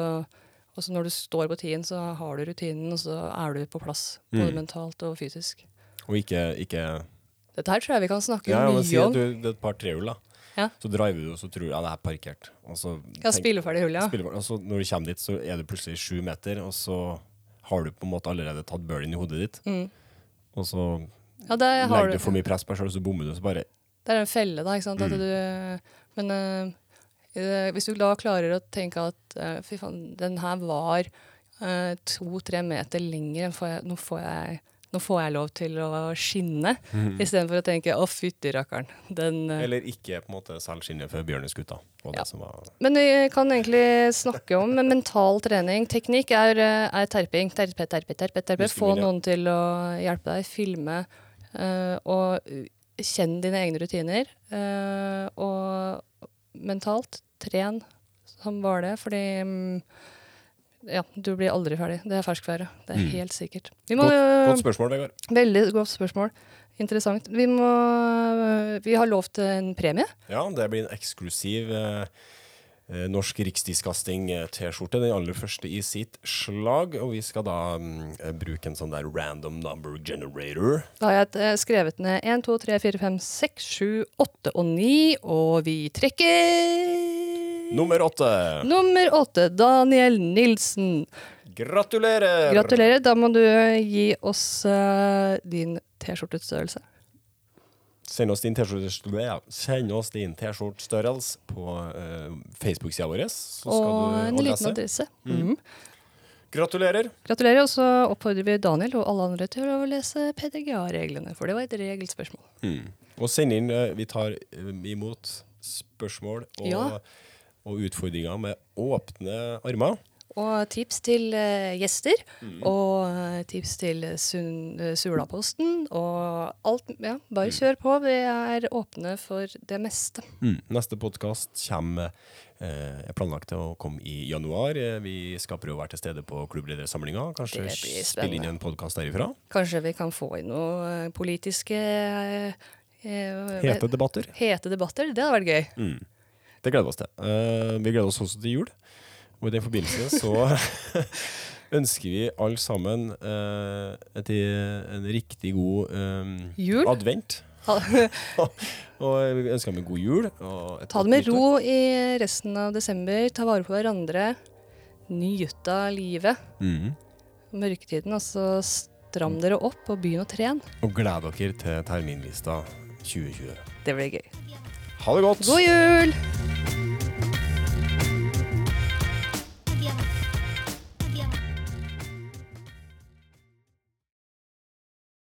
S2: og så når du står på tien, så har du rutinen, og så er du på plass. Både
S1: Mm.
S2: mentalt og fysisk.
S1: Og ikke, ikke
S2: Dette her tror jeg vi kan snakke
S1: Ja,
S2: mye
S1: si at
S2: om.
S1: du, det er et par trehull, da.
S2: Ja.
S1: Så driver du, og så tror du ja, det er parkert. Og så
S2: Kan
S1: tenk-
S2: spille ferdig hullet, ja.
S1: spille ferdig. Og så når du kommer dit, så er det plutselig sju meter, og så har du på en måte allerede tatt bølgen i hodet ditt.
S2: Mm.
S1: Og så
S2: Ja,
S1: legger
S2: du.
S1: du for mye press på deg sjøl, så bommer du, så bare
S2: Det er en felle, da. ikke sant? At
S1: Mm.
S2: du, men eh, hvis du da klarer å tenke at eh, fy faen, den her var eh, to-tre meter lenger, enn får jeg, nå, får jeg, nå får jeg lov til å skinne, istedenfor å tenke å fytti rakkeren. Den, eh,
S1: Eller ikke på en måte selv skinne for bjørneskuta.
S2: Ja.
S1: var-
S2: Men vi kan egentlig snakke om mental trening. Teknikk er, eh, er terping. Terpe, terpe, terpe, terpe. Få noen til å hjelpe deg. Filme. Uh, og kjenn dine egne rutiner. Uh, og mentalt, tren som var det. Fordi mm, ja, du blir aldri ferdig. Det er ferskvære. Det er
S1: Mm.
S2: helt sikkert. Vi må,
S1: Godt spørsmål, Vegard.
S2: Veldig godt spørsmål. Interessant. Vi, må, vi har lovt en premie.
S1: Ja, det blir en eksklusiv eh, norsk riksdiskasting-T-skjorte. Den aller første i sitt slag. Og vi skal da eh, bruke en sånn der random number generator.
S2: Da har jeg eh, skrevet ned 1, 2, 3, 4, 5, 6, 7, 8 og 9, og vi trekker
S1: Nummer åtte.
S2: Nummer 8, Daniel Nilsen.
S1: Gratulerer!
S2: Gratulerer. Da må du gi oss uh, din T-skjortestørrelse.
S1: Send oss din T-skjortestørrelse på uh, Facebook-sida vår.
S2: Og
S1: du
S2: en liten adresse.
S1: Mm.
S2: Mm.
S1: Gratulerer.
S2: Gratulerer. Og så oppfordrer vi Daniel og alle andre til å lese PDGA-reglene, for det var et regelspørsmål.
S1: Mm. Og send inn Uh, Vi tar uh, imot spørsmål og,
S2: Ja.
S1: og utfordringer med åpne armer.
S2: Og tips til eh, gjester,
S1: Mm.
S2: og eh, tips til eh, Sulaposten, og alt. Ja,
S1: Mm.
S2: bare kjør på. Vi er åpne for det meste.
S1: Neste podkast kommer eh, er planlagt til å komme i januar. Vi skal prøve å være til stede på klubbledersamlinga. Kanskje spille inn en podkast derifra.
S2: Kanskje vi kan få inn noen politiske eh,
S1: Hete debatter.
S2: hete debatter. Det hadde vært gøy.
S1: Mm. Det gleder vi oss til. Uh, vi gleder oss også til jul. Og i den forbindelse så [laughs] ønsker vi alle sammen eh, et, en riktig god eh, advent. [laughs] og vi ønsker dem en god jul.
S2: Ta det med ro i resten av desember. Ta vare på hverandre. Nyt av livet.
S1: Mm.
S2: Mørketiden, altså stram dere opp og begynn å trene.
S1: Og gled dere til terminlista 2020.
S2: Det blir gøy.
S1: Ha det godt!
S2: God jul!